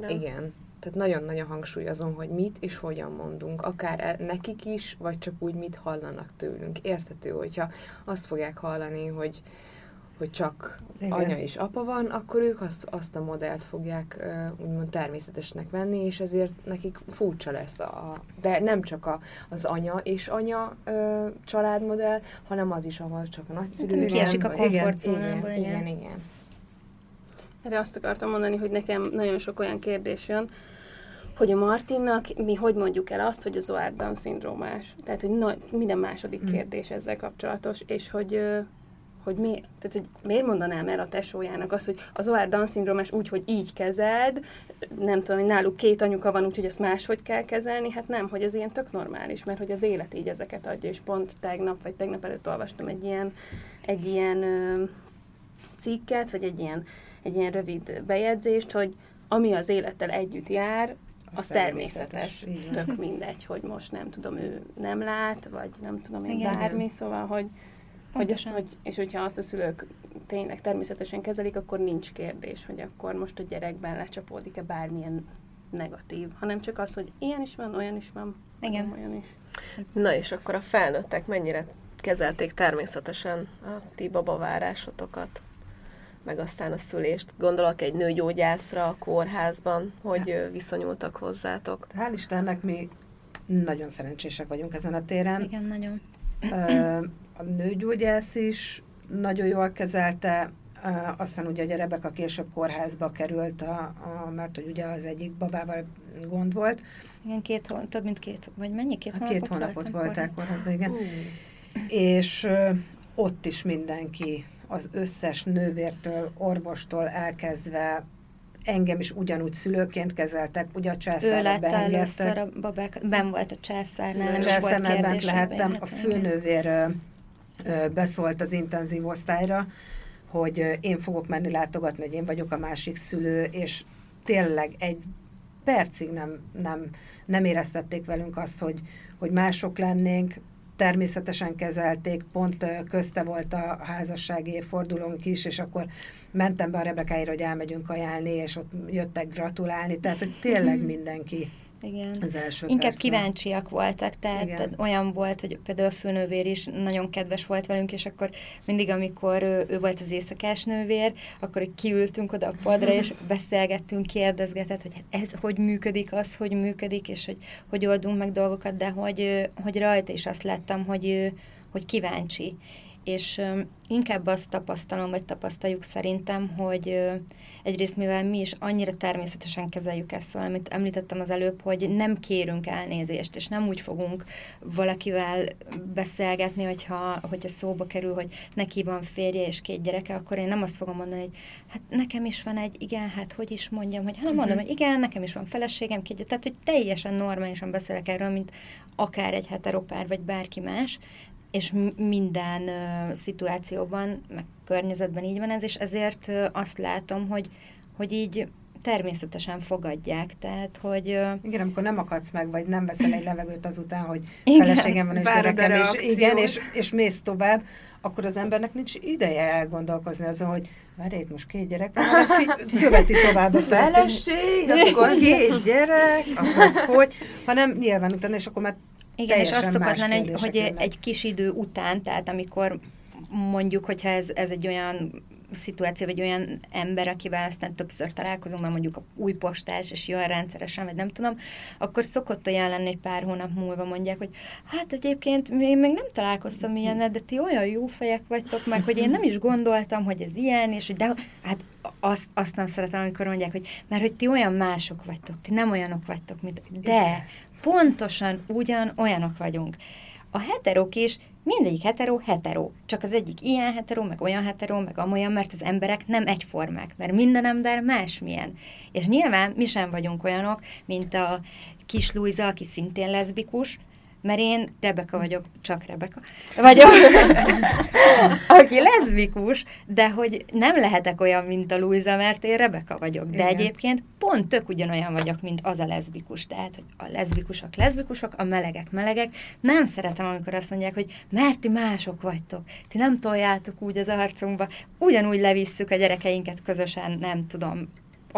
Igen. Tehát nagyon nagy a hangsúly azon, hogy mit és hogyan mondunk, akár e, nekik is, vagy csak úgy mit hallanak tőlünk. Értető, hogyha azt fogják hallani, hogy, hogy csak Igen. anya és apa van, akkor ők azt, azt a modellt fogják úgymond természetesnek venni, és ezért nekik furcsa lesz a... De nem csak a, az anya és anya ö, családmodell, hanem az is, ahol csak a nagyszülők. Kiesik a komfortzónából. Igen, igen, igen. Erre azt akartam mondani, hogy nekem nagyon sok olyan kérdés jön, hogy a Martinnak mi hogy mondjuk el azt, hogy a Zoárdan szindrómás. Tehát, hogy na, minden második mm. kérdés ezzel kapcsolatos, és hogy hogy, mi, tehát, hogy miért mondanám el a tesójának azt, hogy az OR Down szindrómás úgy, hogy így kezeld, nem tudom, hogy náluk két anyuka van, úgyhogy ezt máshogy kell kezelni, hát nem, hogy ez ilyen tök normális, mert hogy az élet így ezeket adja, és pont tegnap, vagy tegnap előtt olvastam egy ilyen, egy ilyen ö, cikket, vagy egy ilyen, egy ilyen rövid bejegyzést, hogy ami az élettel együtt jár, az természetes. természetes, Tök mindegy, hogy most nem tudom, ő nem lát, vagy nem tudom én Igen. bármi, szóval, hogy, hogy Pontosan. hogy, és hogyha azt a szülők tényleg természetesen kezelik, akkor nincs kérdés, hogy akkor most a gyerekben lecsapódik-e bármilyen negatív, hanem csak az, hogy ilyen is van, olyan is van, Igen. nem olyan is. Na és akkor a felnőttek mennyire kezelték természetesen a ti babavárásotokat, meg aztán a szülést. Gondolok egy nőgyógyászra a kórházban, hogy viszonyultak hozzátok. Hál' Istennek mi nagyon szerencsések vagyunk ezen a téren. Igen, nagyon. A nőgyógyász is nagyon jól kezelte, aztán ugye a Rebeka később kórházba került, a, a, mert hogy ugye az egyik babával gond volt. Igen, két hó, több mint két, vagy mennyi? Két A hónapot két hónapot voltál kórházban. igen. És ö, ott is mindenki, az összes nővértől, orvostól elkezdve, engem is ugyanúgy szülőként kezeltek, ugye a császárra beengedtek. a babák, ben volt a császárnál, nem is volt bent lehettem, a bejöhet, főnővér beszólt az intenzív osztályra, hogy én fogok menni látogatni, hogy én vagyok a másik szülő, és tényleg egy percig nem, nem, nem éreztették velünk azt, hogy, hogy mások lennénk, természetesen kezelték, pont közte volt a házassági évfordulónk is, és akkor mentem be a Rebekáira, hogy elmegyünk ajánlni, és ott jöttek gratulálni, tehát hogy tényleg mindenki Igen. az első Inkább percben. kíváncsiak voltak, tehát, Igen. tehát olyan volt, hogy például a főnővér is nagyon kedves volt velünk, és akkor mindig, amikor ő, ő volt az éjszakás nővér, akkor kiültünk oda a padra, és beszélgettünk, kérdezgetett, hogy ez hogy működik, az hogy működik, és hogy hogy oldunk meg dolgokat, de hogy, hogy rajta is azt láttam, hogy, hogy kíváncsi. És inkább azt tapasztalom, vagy tapasztaljuk szerintem, hogy egyrészt mivel mi is annyira természetesen kezeljük ezt, szóval, amit említettem az előbb, hogy nem kérünk elnézést, és nem úgy fogunk valakivel beszélgetni, hogyha, hogyha szóba kerül, hogy neki van férje és két gyereke, akkor én nem azt fogom mondani, hogy hát nekem is van egy, igen, hát hogy is mondjam, hogy hát mondom, hogy igen, nekem is van feleségem, két tehát hogy teljesen normálisan beszélek erről, mint akár egy heteropár, vagy bárki más, és minden ö, szituációban, meg környezetben így van ez, és ezért ö, azt látom, hogy, hogy így természetesen fogadják, tehát, hogy ö, Igen, amikor nem akadsz meg, vagy nem veszel egy levegőt azután, hogy Igen. feleségem van és gyerekem, és, igen, és, és mész tovább, akkor az embernek nincs ideje elgondolkozni azon, hogy várj, itt most két gyerek van, követi tovább a. Feleség, akkor Két gyerek, az hogy, hanem nyilván utána, és akkor már Igen, és azt lenni, hogy, hogy egy kis idő után, tehát amikor mondjuk, hogyha ez, ez egy olyan szituáció, vagy olyan ember, akivel aztán többször találkozunk, mert mondjuk a új postás, és jön rendszeresen, vagy nem tudom, akkor szokott olyan lenni, hogy pár hónap múlva mondják, hogy hát egyébként én még nem találkoztam ilyennel, de ti olyan jó fejek vagytok meg, hogy én nem is gondoltam, hogy ez ilyen, és hogy de hát azt, azt nem szeretem, amikor mondják, hogy mert hogy ti olyan mások vagytok, ti nem olyanok vagytok, mint de pontosan ugyan olyanok vagyunk. A heterók is, mindegyik heteró, heteró. Csak az egyik ilyen heteró, meg olyan heteró, meg amolyan, mert az emberek nem egyformák, mert minden ember másmilyen. És nyilván mi sem vagyunk olyanok, mint a kis Luisa, aki szintén leszbikus, mert én Rebeka vagyok, csak Rebeka vagyok, aki leszbikus, de hogy nem lehetek olyan, mint a Luisa, mert én Rebeka vagyok. De Igen. egyébként pont tök ugyanolyan vagyok, mint az a leszbikus. Tehát, hogy a leszbikusok leszbikusok, a melegek melegek. Nem szeretem, amikor azt mondják, hogy mert ti mások vagytok, ti nem toljátok úgy az arcunkba, ugyanúgy levisszük a gyerekeinket közösen, nem tudom,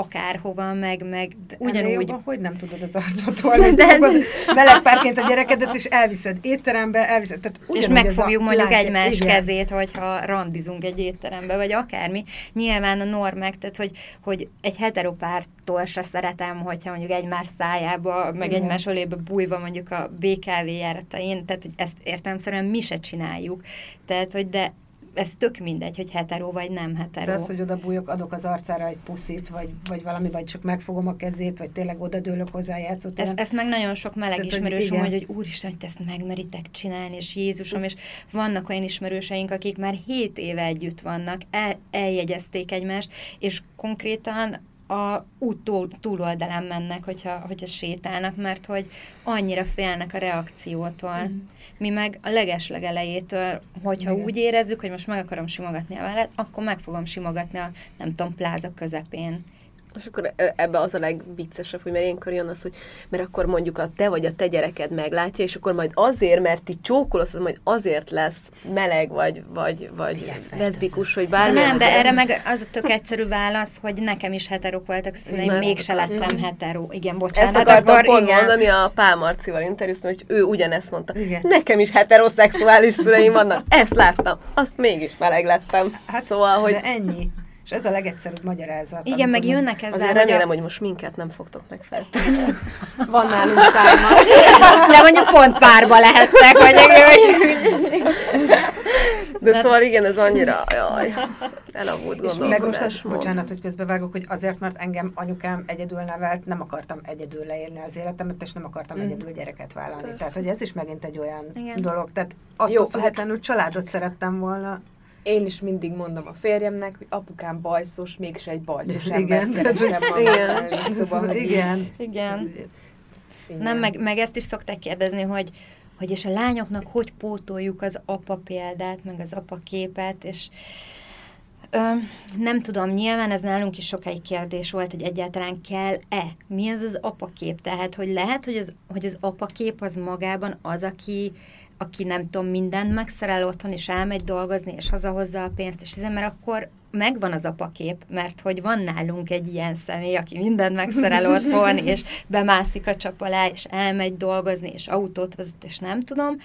akárhova, meg, meg Ugyanúgy. Jobban, hogy nem tudod az arcot tolni, De- de... melegpárként a gyerekedet, és elviszed étterembe, elviszed. Tehát és megfogjuk mondjuk látja- egymás igen. kezét, hogyha randizunk egy étterembe, vagy akármi. Nyilván a normák, tehát hogy, hogy egy heteropártól se szeretem, hogyha mondjuk egymás szájába, meg Igen. egymás ölébe bújva mondjuk a BKV járatain, tehát hogy ezt értelmszerűen mi se csináljuk. Tehát, hogy de ez tök mindegy, hogy hetero vagy nem hetero. De az, hogy oda bújok, adok az arcára egy puszit, vagy, vagy valami, vagy csak megfogom a kezét, vagy tényleg oda dőlök hozzá játszó ezt, ezt meg nagyon sok meleg Tehát, ismerősöm, igen. hogy, úristen, hogy ezt megmeritek csinálni, és Jézusom, és vannak olyan ismerőseink, akik már 7 éve együtt vannak, el, eljegyezték egymást, és konkrétan a út túl, túloldalán mennek, hogyha, hogyha sétálnak, mert hogy annyira félnek a reakciótól. Mm. Mi meg a legeslegelejétől, hogyha Igen. úgy érezzük, hogy most meg akarom simogatni a vállat, akkor meg fogom simogatni a, nem tudom, pláza közepén. És akkor e- ebbe az a legviccesebb, hogy mert ilyenkor jön az, hogy mert akkor mondjuk a te vagy a te gyereked meglátja, és akkor majd azért, mert ti csókolsz, az majd azért lesz meleg, vagy, vagy, vagy leszbikus, hogy De bármilyen. nem, de erre meg az a tök egyszerű válasz, hogy nekem is heterok voltak a szüleim, ezt mégse lettem hetero. Igen, Ezt bocsánat. akartam akkor pont igen. mondani, a Pál Marcival interjúztam, hogy ő ugyanezt mondta. Igen. Nekem is heteroszexuális szüleim vannak. Ezt láttam. Azt mégis meleg lettem. Hát, szóval, hogy De ennyi. És ez a legegyszerűbb magyarázat. Igen, meg jönnek ezzel, azért remélem, a... hogy most minket nem fogtok megfertőzni. Van nálunk szájma. De mondjuk pont párba lehettek, vagy De szóval igen, ez annyira, jaj, elavult És meg most az, bocsánat, hogy közbevágok, hogy azért, mert engem anyukám egyedül nevelt, nem akartam egyedül leélni az életemet, és nem akartam mm. egyedül gyereket vállalni. Persze. Tehát, hogy ez is megint egy olyan Igen. Dolog. Tehát attól Jó, Jó, függetlenül családot szerettem volna. Én is mindig mondom a férjemnek, hogy apukám bajszos, mégis egy bajszos Igen, ember tehát- keresem magam Igen. mellé, szóval, hogy így- igen. Igen. igen. Nem, meg, meg ezt is szokták kérdezni, hogy, hogy és a lányoknak hogy pótoljuk az apa példát, meg az apa képet, és ö, nem tudom, nyilván ez nálunk is sokáig kérdés volt, hogy egyáltalán kell-e. Mi az az apakép? Tehát, hogy lehet, hogy az, hogy az apakép az magában az, aki, aki nem tudom, mindent megszerel otthon, és elmegy dolgozni, és hazahozza a pénzt, és ezen, mert akkor megvan az apakép, mert hogy van nálunk egy ilyen személy, aki mindent megszerel otthon, és bemászik a csap alá, és elmegy dolgozni, és autót vezet, és nem tudom,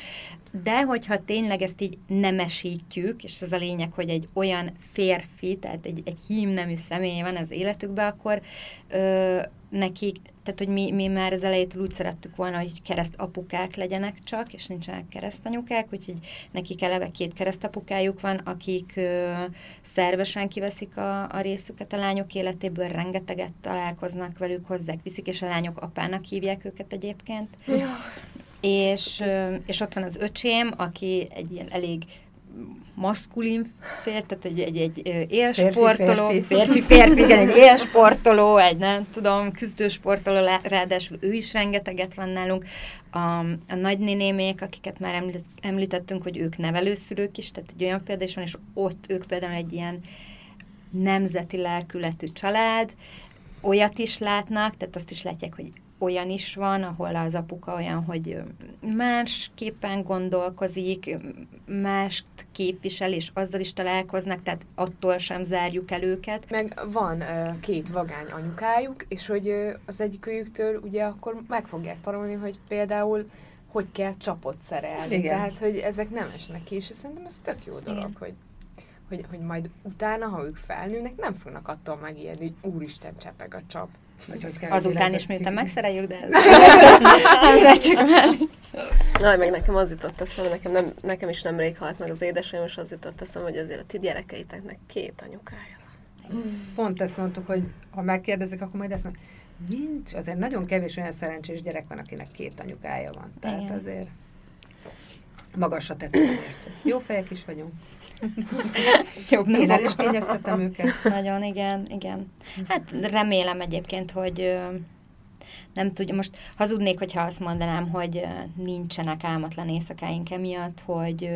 de hogyha tényleg ezt így nemesítjük, és ez a lényeg, hogy egy olyan férfi, tehát egy, egy hímnemű személy van az életükben, akkor ö, nekik, tehát hogy mi, mi már az elejétől úgy szerettük volna, hogy kereszt apukák legyenek csak, és nincsenek keresztanyukák, úgyhogy nekik eleve két keresztapukájuk van, akik ö, szervesen kiveszik a, a részüket a lányok életéből, rengeteget találkoznak velük, hozzák, viszik, és a lányok apának hívják őket egyébként. És, ö, és ott van az öcsém, aki egy ilyen elég maszkulin fér, tehát egy, egy, egy élsportoló, Férfi, férfi, férfi. férfi, férfi, igen, egy élsportoló, egy nem tudom, küzdősportoló, ráadásul ő is rengeteget van nálunk. A, a nagynénémék, akiket már említ, említettünk, hogy ők nevelőszülők is, tehát egy olyan példa is van, és ott ők például egy ilyen nemzeti lelkületű család, olyat is látnak, tehát azt is látják, hogy olyan is van, ahol az apuka olyan, hogy másképpen gondolkozik, mást képvisel, és azzal is találkoznak, tehát attól sem zárjuk el őket. Meg van két vagány anyukájuk, és hogy az egyikőjüktől ugye akkor meg fogják tanulni, hogy például hogy kell csapot szerelni. Igen. Tehát, hogy ezek nem esnek ki, és szerintem ez tök jó dolog, Igen. hogy, hogy, hogy majd utána, ha ők felnőnek, nem fognak attól megijedni, hogy úristen csepeg a csap. Hogy hogy kell Azután is, miután megszereljük, de ez, ez csak már. Na, meg nekem az jutott eszembe, nekem, nem, nekem is nemrég halt meg az édesanyám, és az jutott eszembe, hogy azért a ti gyerekeiteknek két anyukája van. Pont ezt mondtuk, hogy ha megkérdezik, akkor majd ezt mondjuk, nincs, azért nagyon kevés olyan szerencsés gyerek van, akinek két anyukája van. Tehát Igen. azért magasra tettük. Jó fejek is vagyunk. Jobb Én el is kényeztetem őket. Nagyon, igen, igen. Hát remélem egyébként, hogy nem tudja, most hazudnék, hogyha azt mondanám, hogy nincsenek álmatlan éjszakáink emiatt, hogy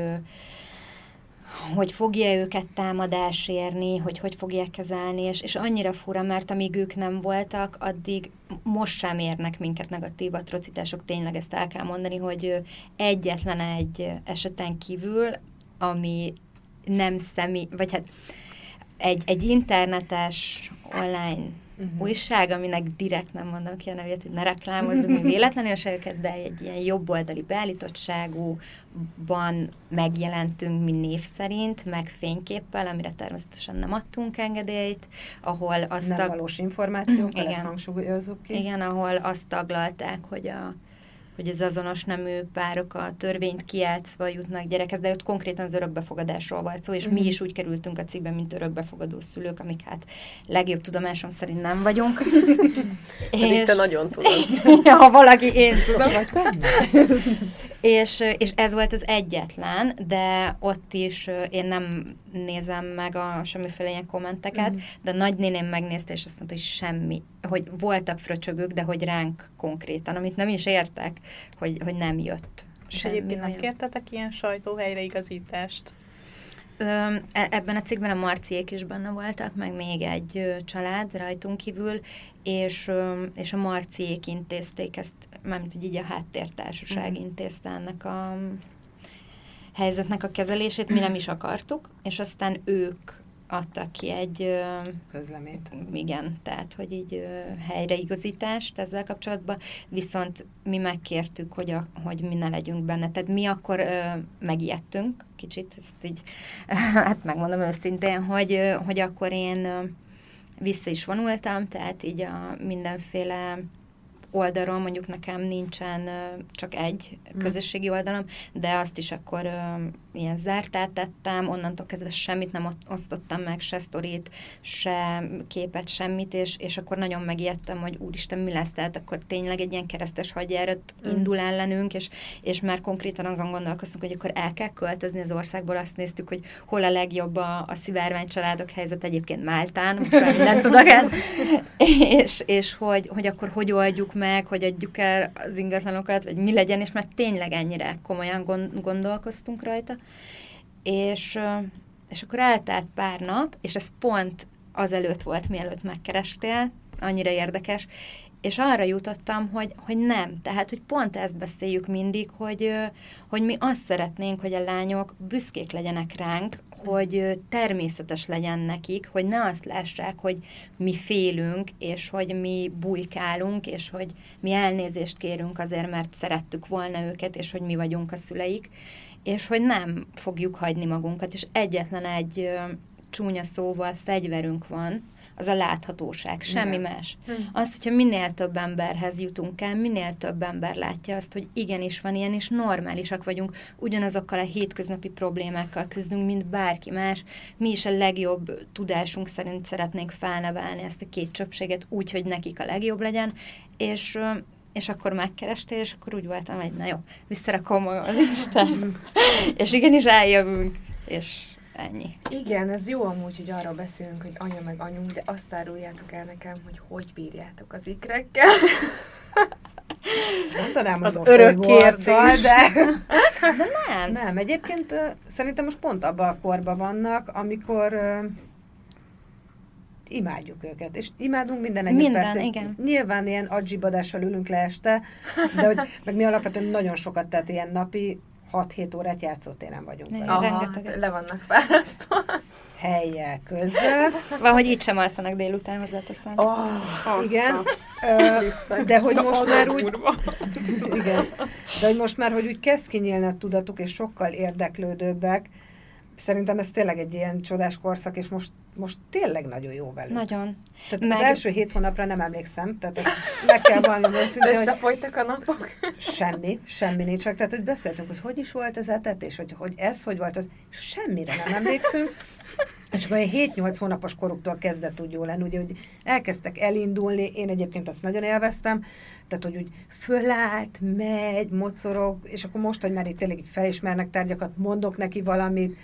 hogy fogja őket támadás érni, hogy hogy fogják kezelni, és, és annyira fura, mert amíg ők nem voltak, addig most sem érnek minket negatív atrocitások, tényleg ezt el kell mondani, hogy egyetlen egy eseten kívül, ami nem személy, vagy hát egy, egy internetes online uh-huh. újság, aminek direkt nem mondom ki a nevét, hogy ne reklámozzuk mi véletlenül se őket, de egy ilyen jobboldali beállítottságúban megjelentünk mi név szerint, meg fényképpel, amire természetesen nem adtunk engedélyt, ahol azt Nem a- valós információkkal, ezt Igen. hangsúlyozzuk ki. igen, ahol azt taglalták, hogy a, hogy az azonos nemű párok a törvényt kiátszva jutnak gyerekhez, de ott konkrétan az örökbefogadásról volt szó, és mm. mi is úgy kerültünk a cikkbe, mint örökbefogadó szülők, amik hát legjobb tudomásom szerint nem vagyunk. és... te nagyon tudod. ha valaki, én tudom. Vagy benne. és, és ez volt az egyetlen, de ott is én nem nézem meg a semmiféle ilyen kommenteket, mm. de nagynéném megnézte, és azt mondta, hogy semmi, hogy voltak fröcsögök, de hogy ránk konkrétan, amit nem is értek, hogy, hogy nem jött. És egyébként nem kértetek ilyen sajtóhelyreigazítást? E, ebben a cikkben a Marciék is benne voltak, meg még egy család rajtunk kívül, és, és a Marciék intézték ezt, mármint, hogy így a háttértársaság mm. intézte ennek a helyzetnek a kezelését, mi nem is akartuk, és aztán ők adtak ki egy közleményt. Igen, tehát, hogy így helyreigazítást ezzel kapcsolatban, viszont mi megkértük, hogy, a, hogy mi ne legyünk benne. Tehát mi akkor ö, megijedtünk kicsit, ezt így, hát megmondom őszintén, hogy, hogy akkor én vissza is vonultam, tehát így a mindenféle oldalról mondjuk nekem nincsen csak egy hm. közösségi oldalom, de azt is akkor ilyen zártát tettem, onnantól kezdve semmit nem osztottam meg, se sztorit, se képet, semmit, és, és akkor nagyon megijedtem, hogy úristen, mi lesz, tehát akkor tényleg egy ilyen keresztes hagyjárat mm. indul ellenünk, és, és már konkrétan azon gondolkoztunk, hogy akkor el kell költözni az országból, azt néztük, hogy hol a legjobb a, a szivárvány családok helyzet egyébként Máltán, most már mindent tudok el, és, és hogy, hogy akkor hogy oldjuk meg, hogy adjuk el az ingatlanokat, vagy mi legyen, és már tényleg ennyire komolyan gondolkoztunk rajta. És, és akkor eltelt pár nap, és ez pont azelőtt volt, mielőtt megkerestél, annyira érdekes, és arra jutottam, hogy, hogy nem. Tehát, hogy pont ezt beszéljük mindig, hogy, hogy mi azt szeretnénk, hogy a lányok büszkék legyenek ránk, hogy természetes legyen nekik, hogy ne azt lássák, hogy mi félünk, és hogy mi bujkálunk, és hogy mi elnézést kérünk azért, mert szerettük volna őket, és hogy mi vagyunk a szüleik, és hogy nem fogjuk hagyni magunkat, és egyetlen egy csúnya szóval fegyverünk van, az a láthatóság, semmi Igen. más. Hm. Az, hogyha minél több emberhez jutunk el, minél több ember látja azt, hogy igenis van ilyen, és normálisak vagyunk, ugyanazokkal a hétköznapi problémákkal küzdünk, mint bárki más. Mi is a legjobb tudásunk szerint szeretnénk felnevelni ezt a két csöpséget úgy, hogy nekik a legjobb legyen, és és akkor megkerestél, és akkor úgy voltam, hogy na jó, visszarakom magam az Isten, és igenis eljövünk, és Ennyi. Igen, ez jó amúgy, hogy arról beszélünk, hogy anya meg anyunk, de azt áruljátok el nekem, hogy hogy bírjátok az ikrekkel. Mondanám, az örök kérdés. De... de nem. Nem, egyébként szerintem most pont abban a korban vannak, amikor imádjuk őket, és imádunk minden egyes minden, percet. igen. Nyilván ilyen adzsibadással ülünk le este, de hogy, meg mi alapvetően nagyon sokat, tehát ilyen napi 6-7 órát játszótéren vagyunk. Igen, Aha, hát le vannak fárasztva. Helyjel közben. Van, hogy itt sem alszanak délután, hozzáteszem. Oh, igen. De hogy most már úgy... igen. De hogy most már, hogy úgy kezd kinyílni a tudatuk, és sokkal érdeklődőbbek, szerintem ez tényleg egy ilyen csodás korszak, és most, most tényleg nagyon jó velük. Nagyon. Tehát Meg... az első hét hónapra nem emlékszem, tehát ezt meg kell valami őszintén, Összefolytak a napok? Semmi, semmi nincs. Csak tehát, hogy beszéltünk, hogy hogy is volt az etetés, hogy, hogy ez, hogy volt az, semmire nem emlékszünk. És akkor 7-8 hónapos koruktól kezdett úgy jó lenni, ugye, hogy elkezdtek elindulni, én egyébként azt nagyon élveztem, tehát, hogy úgy fölállt, megy, mocorog, és akkor most, hogy már itt tényleg felismernek tárgyakat, mondok neki valamit,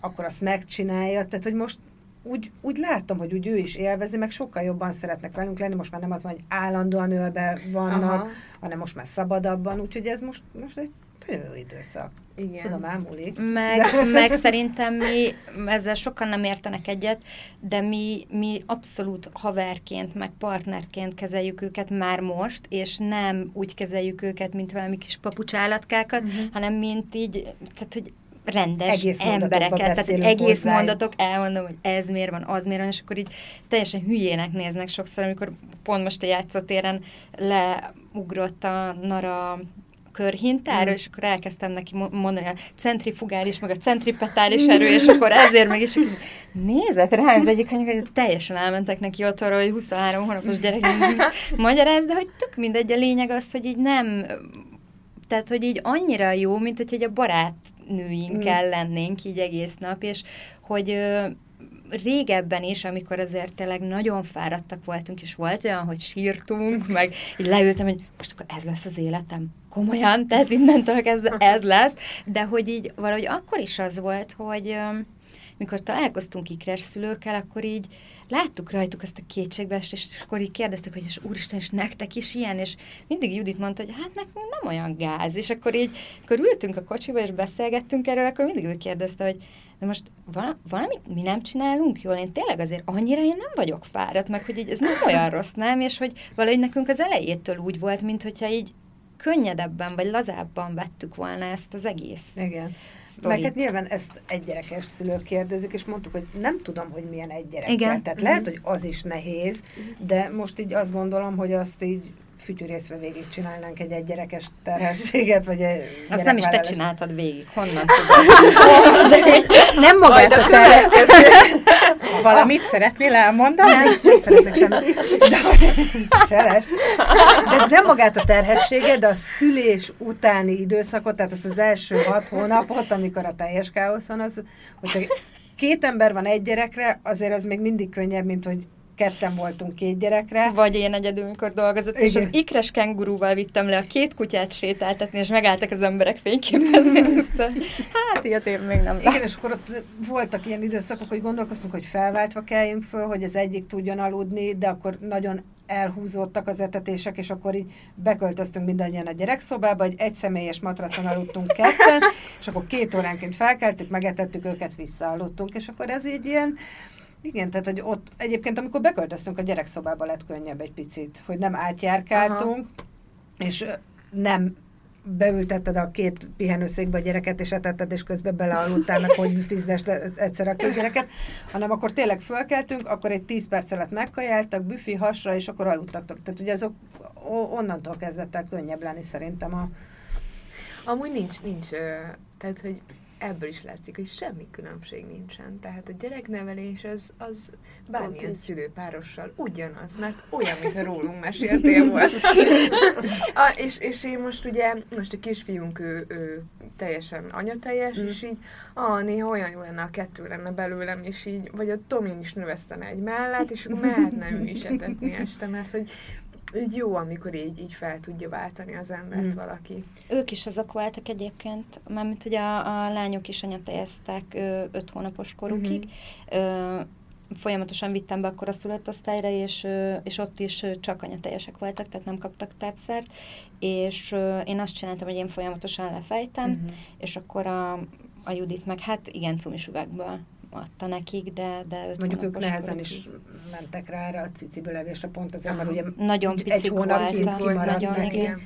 akkor azt megcsinálja. Tehát, hogy most úgy, úgy látom, hogy úgy ő is élvezi, meg sokkal jobban szeretnek velünk lenni, most már nem az van, hogy állandóan ölbe vannak, Aha. hanem most már szabadabban, úgyhogy ez most, most egy nagyon jó időszak. Igen. Tudom, elmúlik. Meg, de... meg szerintem mi ezzel sokan nem értenek egyet, de mi, mi abszolút haverként, meg partnerként kezeljük őket már most, és nem úgy kezeljük őket, mint valami kis papucsállatkákat, uh-huh. hanem mint így, tehát hogy rendes egész embereket, tehát egész hozzájuk. mondatok, elmondom, hogy ez miért van, az miért van, és akkor így teljesen hülyének néznek sokszor, amikor pont most a játszótéren leugrott a Nara körhintáról, mm. és akkor elkezdtem neki mondani a centrifugális, meg a centripetális erő, és akkor ezért meg is nézett rám az egyik anyag, hogy teljesen elmentek neki otthonról, hogy 23 hónapos gyerek magyaráz, de hogy tök mindegy, a lényeg az, hogy így nem Tehát, hogy így annyira jó, mint hogy egy a barátnőinkkel lennénk így egész nap, és hogy ö, régebben is, amikor azért tényleg nagyon fáradtak voltunk, és volt olyan, hogy sírtunk, meg így leültem, hogy most akkor ez lesz az életem. Komolyan, tehát innentől kezdve ez lesz, de hogy így valahogy akkor is az volt, hogy mikor találkoztunk ikres szülőkkel, akkor így láttuk rajtuk ezt a kétségbeest, és akkor így kérdeztek, hogy és úristen, és nektek is ilyen, és mindig Judit mondta, hogy hát nekünk nem olyan gáz, és akkor így, akkor ültünk a kocsiba, és beszélgettünk erről, akkor mindig ő kérdezte, hogy de most vala, valamit mi nem csinálunk jól, én tényleg azért annyira én nem vagyok fáradt, meg hogy így ez nem olyan rossz, nem, és hogy valahogy nekünk az elejétől úgy volt, mint hogyha így könnyedebben vagy lazábban vettük volna ezt az egész. Igen. Sztorit. Meg hát nyilván ezt egygyerekes szülők kérdezik, és mondtuk, hogy nem tudom, hogy milyen egy gyerek. Igen. Tehát lehet, hogy az is nehéz, de most így azt gondolom, hogy azt így fütyűrészve végig csinálnánk egy egygyerekes terhességet, vagy egy Azt nem is te csináltad végig. Honnan tudod? Nem magát a terhet, Valamit szeretnél elmondani? nem, nem szeretnék semmit. De, Cseles. De nem magát a terhességet, de a szülés utáni időszakot, tehát az az első hat hónapot, amikor a teljes káosz van, az, hogyha két ember van egy gyerekre, azért az még mindig könnyebb, mint hogy ketten voltunk két gyerekre. Vagy én egyedül, mikor dolgozott, és Igen. az ikres kengurúval vittem le a két kutyát sétáltatni, és megálltak az emberek fényképezni. hát ilyet én még nem Igen, és akkor ott voltak ilyen időszakok, hogy gondolkoztunk, hogy felváltva keljünk föl, hogy az egyik tudjon aludni, de akkor nagyon elhúzódtak az etetések, és akkor így beköltöztünk mindannyian a gyerekszobába, egy egyszemélyes matracon aludtunk ketten, és akkor két óránként felkeltük, megetettük őket, visszaaludtunk, és akkor ez így ilyen, igen, tehát hogy ott egyébként, amikor beköltöztünk a gyerekszobába, lett könnyebb egy picit, hogy nem átjárkáltunk, és ö, nem beültetted a két pihenőszékbe a gyereket, és etetted, és közben belealudtál, meg hogy büfizdes egyszer a két gyereket, hanem akkor tényleg fölkeltünk, akkor egy 10 perc alatt megkajáltak, büfi hasra, és akkor aludtak. Tehát ugye azok onnantól kezdett el könnyebb lenni szerintem a... Amúgy nincs, nincs, tehát hogy ebből is látszik, hogy semmi különbség nincsen. Tehát a gyereknevelés az, az bármilyen szülőpárossal ugyanaz, mert olyan, mintha rólunk meséltél volt. a, és, és én most ugye, most a kisfiunk ő, ő teljesen anyateljes, mm. és így, ah, néha olyan jó lenne, a kettő lenne belőlem, és így, vagy a Tomi is növesztene egy mellett, és merne ő is etetni este, mert hogy így jó, amikor így, így fel tudja váltani az embert Mm. valaki. Ők is azok voltak egyébként, mármint hogy a, a lányok is anyatejeztek ö, öt hónapos korukig. Ö, folyamatosan vittem be akkor a szülött osztályra, és, ö, és ott is csak anyateljesek voltak, tehát nem kaptak tápszert, és ö, én azt csináltam, hogy én folyamatosan lefejtem, Mhm. és akkor a, a Judit meg hát igen, cumis üvegből adta nekik, de, de Mondjuk ők nehezen is mentek rá erre a cicibölevésre, pont azért, mert ugye Nagyon egy hónapig voltak, kimaradt nagyon, igen.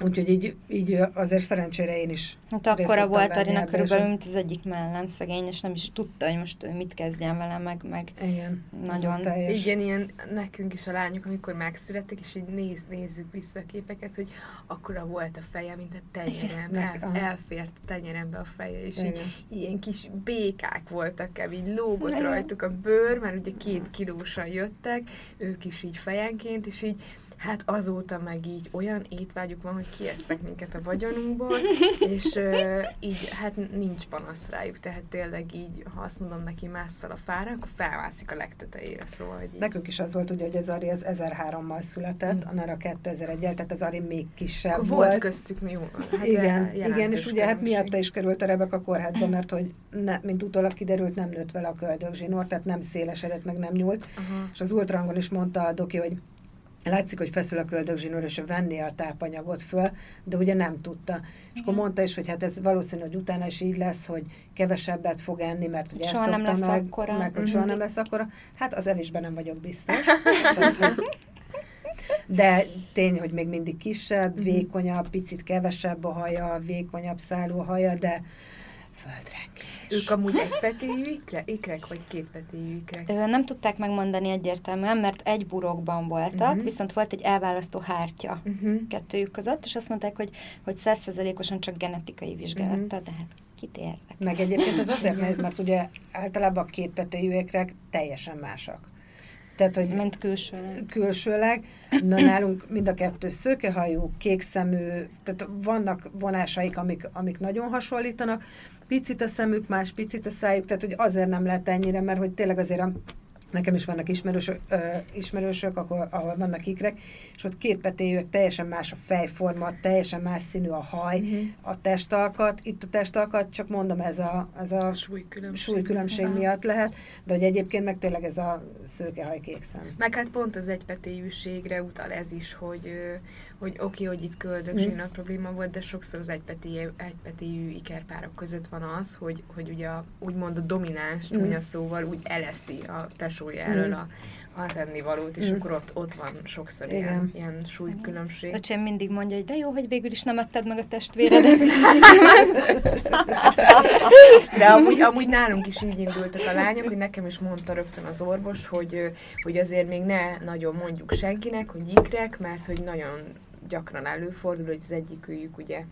Úgyhogy így, így azért szerencsére én is Hát akkora tudtam volt Arina körülbelül, mint az egyik mellem szegény, és nem is tudta, hogy most mit kezdjen vele, meg, meg Igen. Nagyon. a. Igen, ilyen nekünk is a lányok, amikor megszülettek, és így néz, nézzük vissza a képeket, hogy akkora volt a feje, mint a tenyerem. El, elfért a tenyerembe a feje, és így, Igen. ilyen kis békák voltak, kb. így lógott Igen. rajtuk a bőr, mert ugye két kilósan jöttek, ők is így fejenként, és így Hát azóta meg így olyan étvágyuk van, hogy kiesznek minket a vagyonunkból, és ö, így hát nincs panasz rájuk, tehát tényleg így, ha azt mondom neki, mász fel a fára, akkor felmászik a legtetejére, szóval, hogy így. Nekünk is az volt ugye, hogy az Ari az 1003-mal született, a Nara 2001 tehát az Ari még kisebb volt. volt köztük jó. Hát igen, igen, és ugye hát miatta is került a Rebeka kórházba, mert hogy ne, mint utólag kiderült, nem nőtt vele a köldögzsinór, tehát nem szélesedett, meg nem nyúlt. Aha. És az ultrangon is mondta a doki, hogy látszik, hogy feszül a köldögzsinór, és venné a tápanyagot föl, de ugye nem tudta. És akkor mondta is, hogy hát ez valószínű, hogy utána is így lesz, hogy kevesebbet fog enni, mert ugye Soha nem lesz meg, akkora. meg hogy Mhm. soha nem lesz akkora. Hát az elisben nem vagyok biztos. Tehát, de tény, hogy még mindig kisebb, Mhm. vékonyabb, picit kevesebb a haja, vékonyabb szálú a haja, de földrengés. Ők amúgy egy petéjű ikre, ikrek, vagy két petéjű ikrek? Ö, Nem tudták megmondani egyértelműen, mert egy burokban voltak, Mhm. viszont volt egy elválasztó hártya Uh-huh. kettőjük között, és azt mondták, hogy, hogy százszerzelékosan csak genetikai vizsgálattal, de hát kit érdekel. Meg egyébként az azért nehéz, mert ugye általában a két petéjű ékrek teljesen másak. Tehát, hogy Ment külsőleg. külsőleg. Na, nálunk mind a kettő szőkehajú, kékszemű, tehát vannak vonásaik, amik, amik nagyon hasonlítanak. Picit a szemük, más picit a szájuk, tehát hogy azért nem lehet ennyire, mert hogy tényleg azért a Nekem is vannak ismerősök, ö, ismerősök ahol, ahol vannak ikrek, és ott két petéjűek, teljesen más a fejforma, teljesen más színű a haj, uh-huh. a testalkat. Itt a testalkat, csak mondom, ez a, ez a Súlykülönbség. súlykülönbség miatt lehet, de hogy egyébként meg tényleg ez a szőkehaj kék szem. Meg hát pont az egypetéjűségre utal ez is, hogy, hogy oké, hogy itt köldögzsénak Mm. probléma volt, de sokszor az egypetéjű, egypetéjű ikerpárok között van az, hogy, hogy ugye a, úgymond a domináns Mm. csúnya szóval úgy eleszi a tesója elől Mm. a, az ennivalót, és Mm. akkor ott, ott van sokszor Igen. ilyen, ilyen súlykülönbség. Öcsém mindig mondja, hogy de jó, hogy végül is nem etted meg a testvéredet. De amúgy, amúgy nálunk is így indultak a lányok, hogy nekem is mondta rögtön az orvos, hogy, hogy azért még ne nagyon mondjuk senkinek, hogy ikrek, mert hogy nagyon gyakran előfordul, hogy az egyikőjük ugye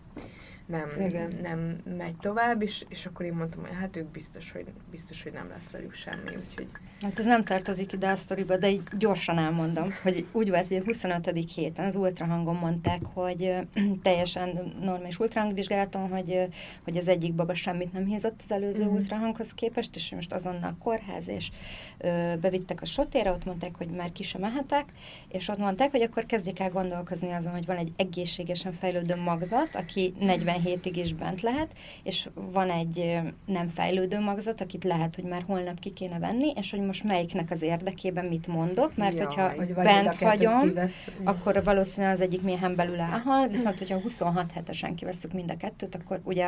nem, Igen. nem megy tovább, és, és akkor én mondtam, hogy hát ők biztos, hogy, biztos, hogy nem lesz velük semmi, úgyhogy Hát ez nem tartozik ide a sztoriba, de így gyorsan elmondom, hogy úgy volt, hogy a 25. héten az ultrahangon mondták, hogy teljesen normális ultrahangvizsgálaton, hogy, hogy az egyik baba semmit nem hízott az előző Mhm. ultrahanghoz képest, és most azonnal kórház, és ö, bevittek a sotéra, ott mondták, hogy már ki sem mehetek, és ott mondták, hogy akkor kezdjék el gondolkozni azon, hogy van egy egészségesen fejlődő magzat, aki 47-ig is bent lehet, és van egy nem fejlődő magzat, akit lehet, hogy már holnap ki kéne venni, és hogy most melyiknek az érdekében mit mondok, mert Jaj. hogyha Hogy bent hagyom, kivesz. akkor valószínűleg az egyik méhen belül elhal, viszont hogyha 26 hetesen kivesszük mind a kettőt, akkor ugye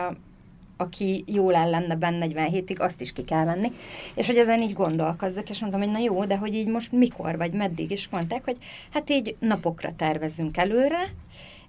aki jól el lenne benne 47-ig, azt is ki kell venni. És hogy ezen így gondolkozzak, és mondtam, hogy na jó, de hogy így most mikor, vagy meddig, és mondták, hogy hát így napokra tervezzünk előre,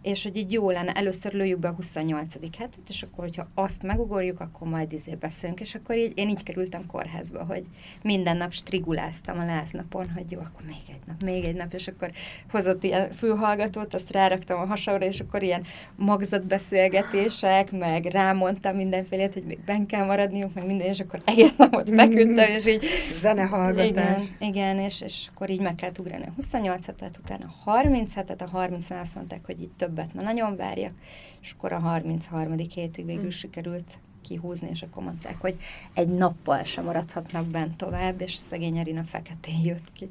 és hogy így jó lenne, először lőjük be a 28. hetet, és akkor, hogyha azt megugorjuk, akkor majd izé beszélünk, és akkor így, én így kerültem kórházba, hogy minden nap striguláztam a láznapon, hogy jó, akkor még egy nap, még egy nap, és akkor hozott ilyen fülhallgatót, azt ráraktam a hasamra, és akkor ilyen magzatbeszélgetések, meg rámondtam mindenfélét, hogy még benn kell maradniuk, meg minden, és akkor egész napot feküdtem, és így Zenehallgatás. igen, igen és, és akkor így meg kellett ugrani a 28 hetet, utána a 30 hetet, a 30 azt mondták, hogy így többet ne nagyon várjak, és akkor a 33. hétig végül sikerült kihúzni, és akkor mondták, hogy egy nappal sem maradhatnak bent tovább, és szegény Erina feketén jött ki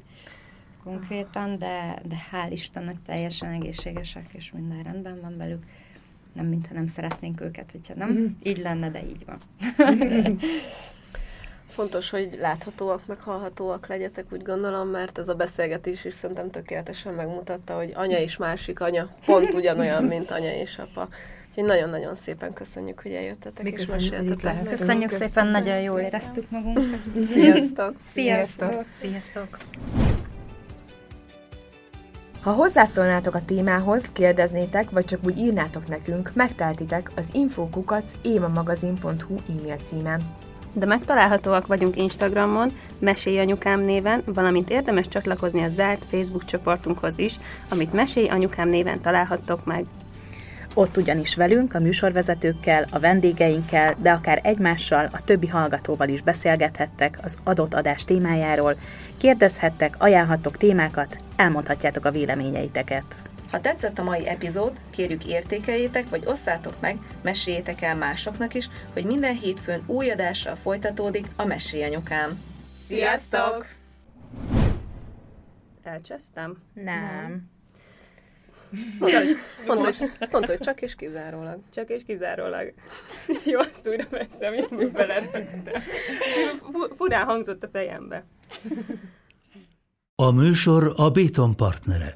konkrétan, de, de hál' Istennek teljesen egészségesek, és minden rendben van velük. Nem, mintha nem szeretnénk őket, hogyha nem így lenne, de így van. Fontos, hogy láthatóak, meg hallhatóak legyetek, úgy gondolom, mert ez a beszélgetés is szerintem tökéletesen megmutatta, hogy anya és másik anya pont ugyanolyan, mint anya és apa. Úgyhogy nagyon-nagyon szépen köszönjük, hogy eljöttetek Mi és meséltetek. Köszönjük Köszönöm szépen, nagyon szépen. jól éreztük magunkat. Sziasztok! Sziasztok! Sziasztok! Ha hozzászólnátok a témához, kérdeznétek, vagy csak úgy írnátok nekünk, megteltitek az infokukac émamagazin.hu e-mail címen. De megtalálhatóak vagyunk Instagramon, Mesélj Anyukám néven, valamint érdemes csatlakozni a zárt Facebook csoportunkhoz is, amit Mesélj Anyukám néven találhattok meg. Ott ugyanis velünk, a műsorvezetőkkel, a vendégeinkkel, de akár egymással, a többi hallgatóval is beszélgethettek az adott adás témájáról, kérdezhettek, ajánlhattok témákat, elmondhatjátok a véleményeiteket. Ha tetszett a mai epizód, kérjük értékeljétek, vagy osszátok meg, meséljétek el másoknak is, hogy minden hétfőn új adással folytatódik a Mesélyanyukám. Sziasztok! Elcsesztem? Nem. Mondd, hogy, mondd, hogy, mondd, hogy csak és kizárólag. Csak és kizárólag. Jó, azt újra veszem, én belerögtem. Fu- Furán hangzott a fejembe. A műsor a Béton partnere.